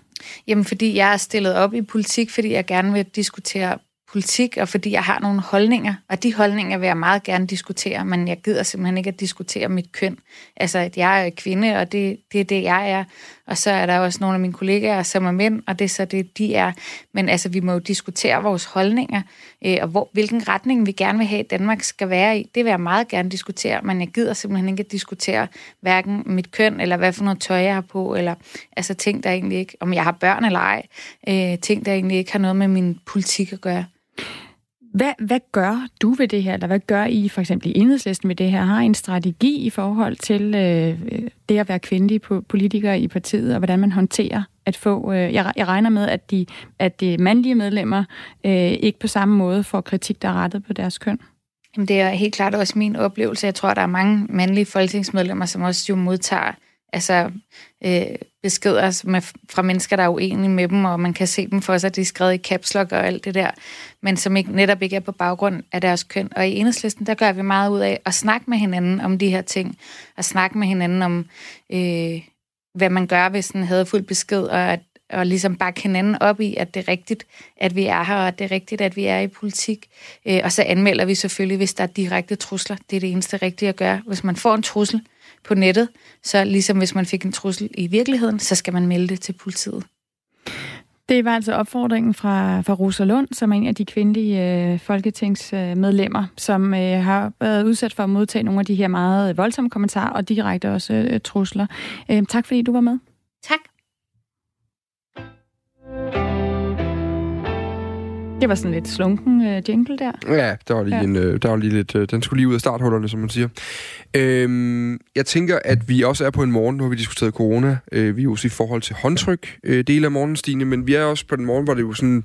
Jamen, fordi jeg er stillet op i politik, fordi jeg gerne vil diskutere politik, og fordi jeg har nogle holdninger, og de holdninger vil jeg meget gerne diskutere, men jeg gider simpelthen ikke at diskutere mit køn. Altså, at jeg er kvinde, og det, det er det, jeg er. Og så er der også nogle af mine kollegaer, som er mænd, og det er så det, de er. Men altså, vi må jo diskutere vores holdninger, øh, og hvor, hvilken retning vi gerne vil have, Danmark skal være i. Det vil jeg meget gerne diskutere, men jeg gider simpelthen ikke at diskutere hverken mit køn, eller hvad for noget tøj jeg har på, eller altså ting, der egentlig ikke, om jeg har børn eller ej, øh, ting, der egentlig ikke har noget med min politik at gøre. Hvad, hvad gør du ved det her, eller hvad gør I for eksempel i enhedslisten ved det her? Har I en strategi i forhold til øh, øh det at være kvindelig politiker i partiet, og hvordan man håndterer at få... Øh, jeg, jeg regner med, at de, at de mandlige medlemmer øh, ikke på samme måde får kritik, der er rettet på deres køn. Jamen, det er helt klart også min oplevelse. Jeg tror, der er mange mandlige folketingsmedlemmer, som også jo modtager altså, øh, beskeder med, fra mennesker, der er uenige med dem, og man kan se dem for sig, at de er skrevet i caps lock og alt det der, men som ikke, netop ikke er på baggrund af deres køn. Og i enhedslisten, der gør vi meget ud af at snakke med hinanden om de her ting, og snakke med hinanden om, øh, hvad man gør, hvis en havde fuld besked, og at og ligesom bakke hinanden op i, at det er rigtigt, at vi er her, og at det er rigtigt, at vi er i politik. Øh, og så anmelder vi selvfølgelig, hvis der er direkte trusler. Det er det eneste rigtige at gøre. Hvis man får en trussel, på nettet, så ligesom hvis man fik en trussel i virkeligheden, så skal man melde det til politiet. Det var altså opfordringen fra, fra Rosa Lund, som er en af de kvindelige øh, folketingsmedlemmer, som øh, har været udsat for at modtage nogle af de her meget voldsomme kommentarer og direkte også øh, trusler. Øh, tak fordi du var med. Tak. Det var sådan lidt slunken uh, jingle der. Ja, der var lige, ja. en, uh, der var lige lidt... Uh, den skulle lige ud af starthullerne, som man siger. Øhm, jeg tænker, at vi også er på en morgen, nu har vi diskuteret coronavirus i forhold til håndtryk, uh, del af morgenstine, men vi er også på den morgen, hvor det jo sådan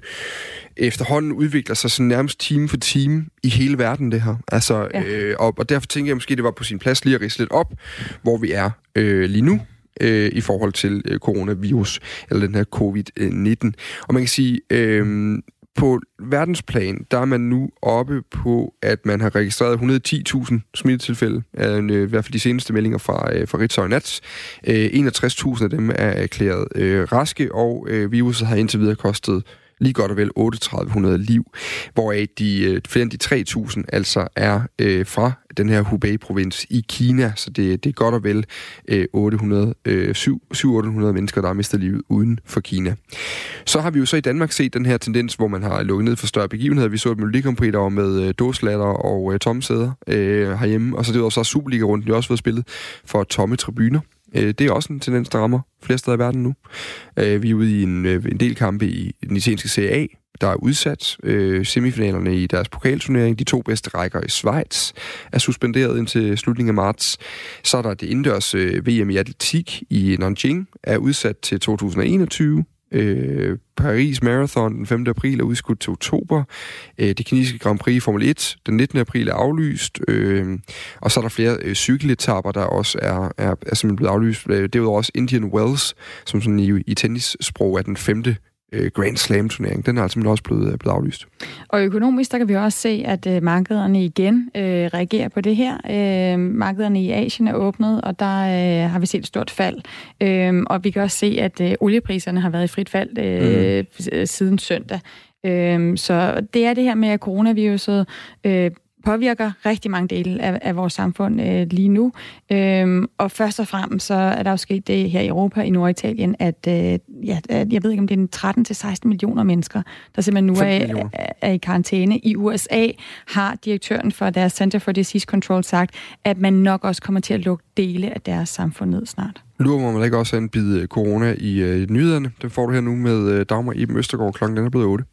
efterhånden udvikler sig sådan nærmest time for time i hele verden, det her. Altså, ja. øh, og, og derfor tænker jeg måske, det var på sin plads lige at rise lidt op, hvor vi er øh, lige nu øh, i forhold til øh, coronavirus, eller den her covid-19. Og man kan sige, øh, på verdensplan, der er man nu oppe på, at man har registreret 110.000 smittetilfælde, øh, i hvert fald de seneste meldinger fra, øh, fra Ritzau Nats. Øh, 61.000 af dem er erklæret øh, raske, og øh, viruset har indtil videre kostet lige godt og vel 3800 liv, hvoraf de, øh, flere end de 3.000 altså er øh, fra den her Hubei-provins i Kina, så det, det er godt og vel øh, 800, øh, 700-800 mennesker, der har mistet livet uden for Kina. Så har vi jo så i Danmark set den her tendens, hvor man har lukket ned for større begivenheder. Vi så et Melodikompri, der var med øh, dåslatter og øh, tomme sæder øh, herhjemme, og så det var så Superliga-runden, jo også været spillet for tomme tribuner. Øh, det er også en tendens, der rammer flere steder i verden nu. Øh, vi er ude i en, øh, en del kampe i den italienske CA, der er udsat. Øh, semifinalerne i deres pokalturnering, de to bedste rækker i Schweiz, er suspenderet indtil slutningen af marts. Så er der det indendørs øh, VM i atletik i Nanjing, er udsat til 2021. Øh, Paris Marathon den 5. april er udskudt til oktober. Øh, det kinesiske Grand Prix Formel 1 den 19. april er aflyst. Øh, og så er der flere øh, cykeletapper, der også er, er, er simpelthen blevet aflyst. Øh, derudover også Indian Wells, som sådan i, i tennissprog er den 5 øh, Grand Slam-turnering. Den er altså også blevet, øh, blevet aflyst. Og økonomisk, der kan vi også se, at øh, markederne igen øh, reagerer på det her. Øh, markederne i Asien er åbnet, og der øh, har vi set et stort fald. Øh, og vi kan også se, at øh, oliepriserne har været i frit fald øh, mm. siden søndag. Øh, så det er det her med, at coronaviruset øh, påvirker rigtig mange dele af, af vores samfund øh, lige nu. Øhm, og først og fremmest så er der jo sket det her i Europa, i Norditalien, at, øh, ja, at jeg ved ikke, om det er 13-16 millioner mennesker, der simpelthen nu er, er, er i karantæne. I USA har direktøren for deres Center for Disease Control sagt, at man nok også kommer til at lukke dele af deres samfund ned snart. Lurer man ikke også en bid corona i øh, nyhederne? Den får du her nu med øh, Dagmar Iben Østergaard klokken den er blevet 8.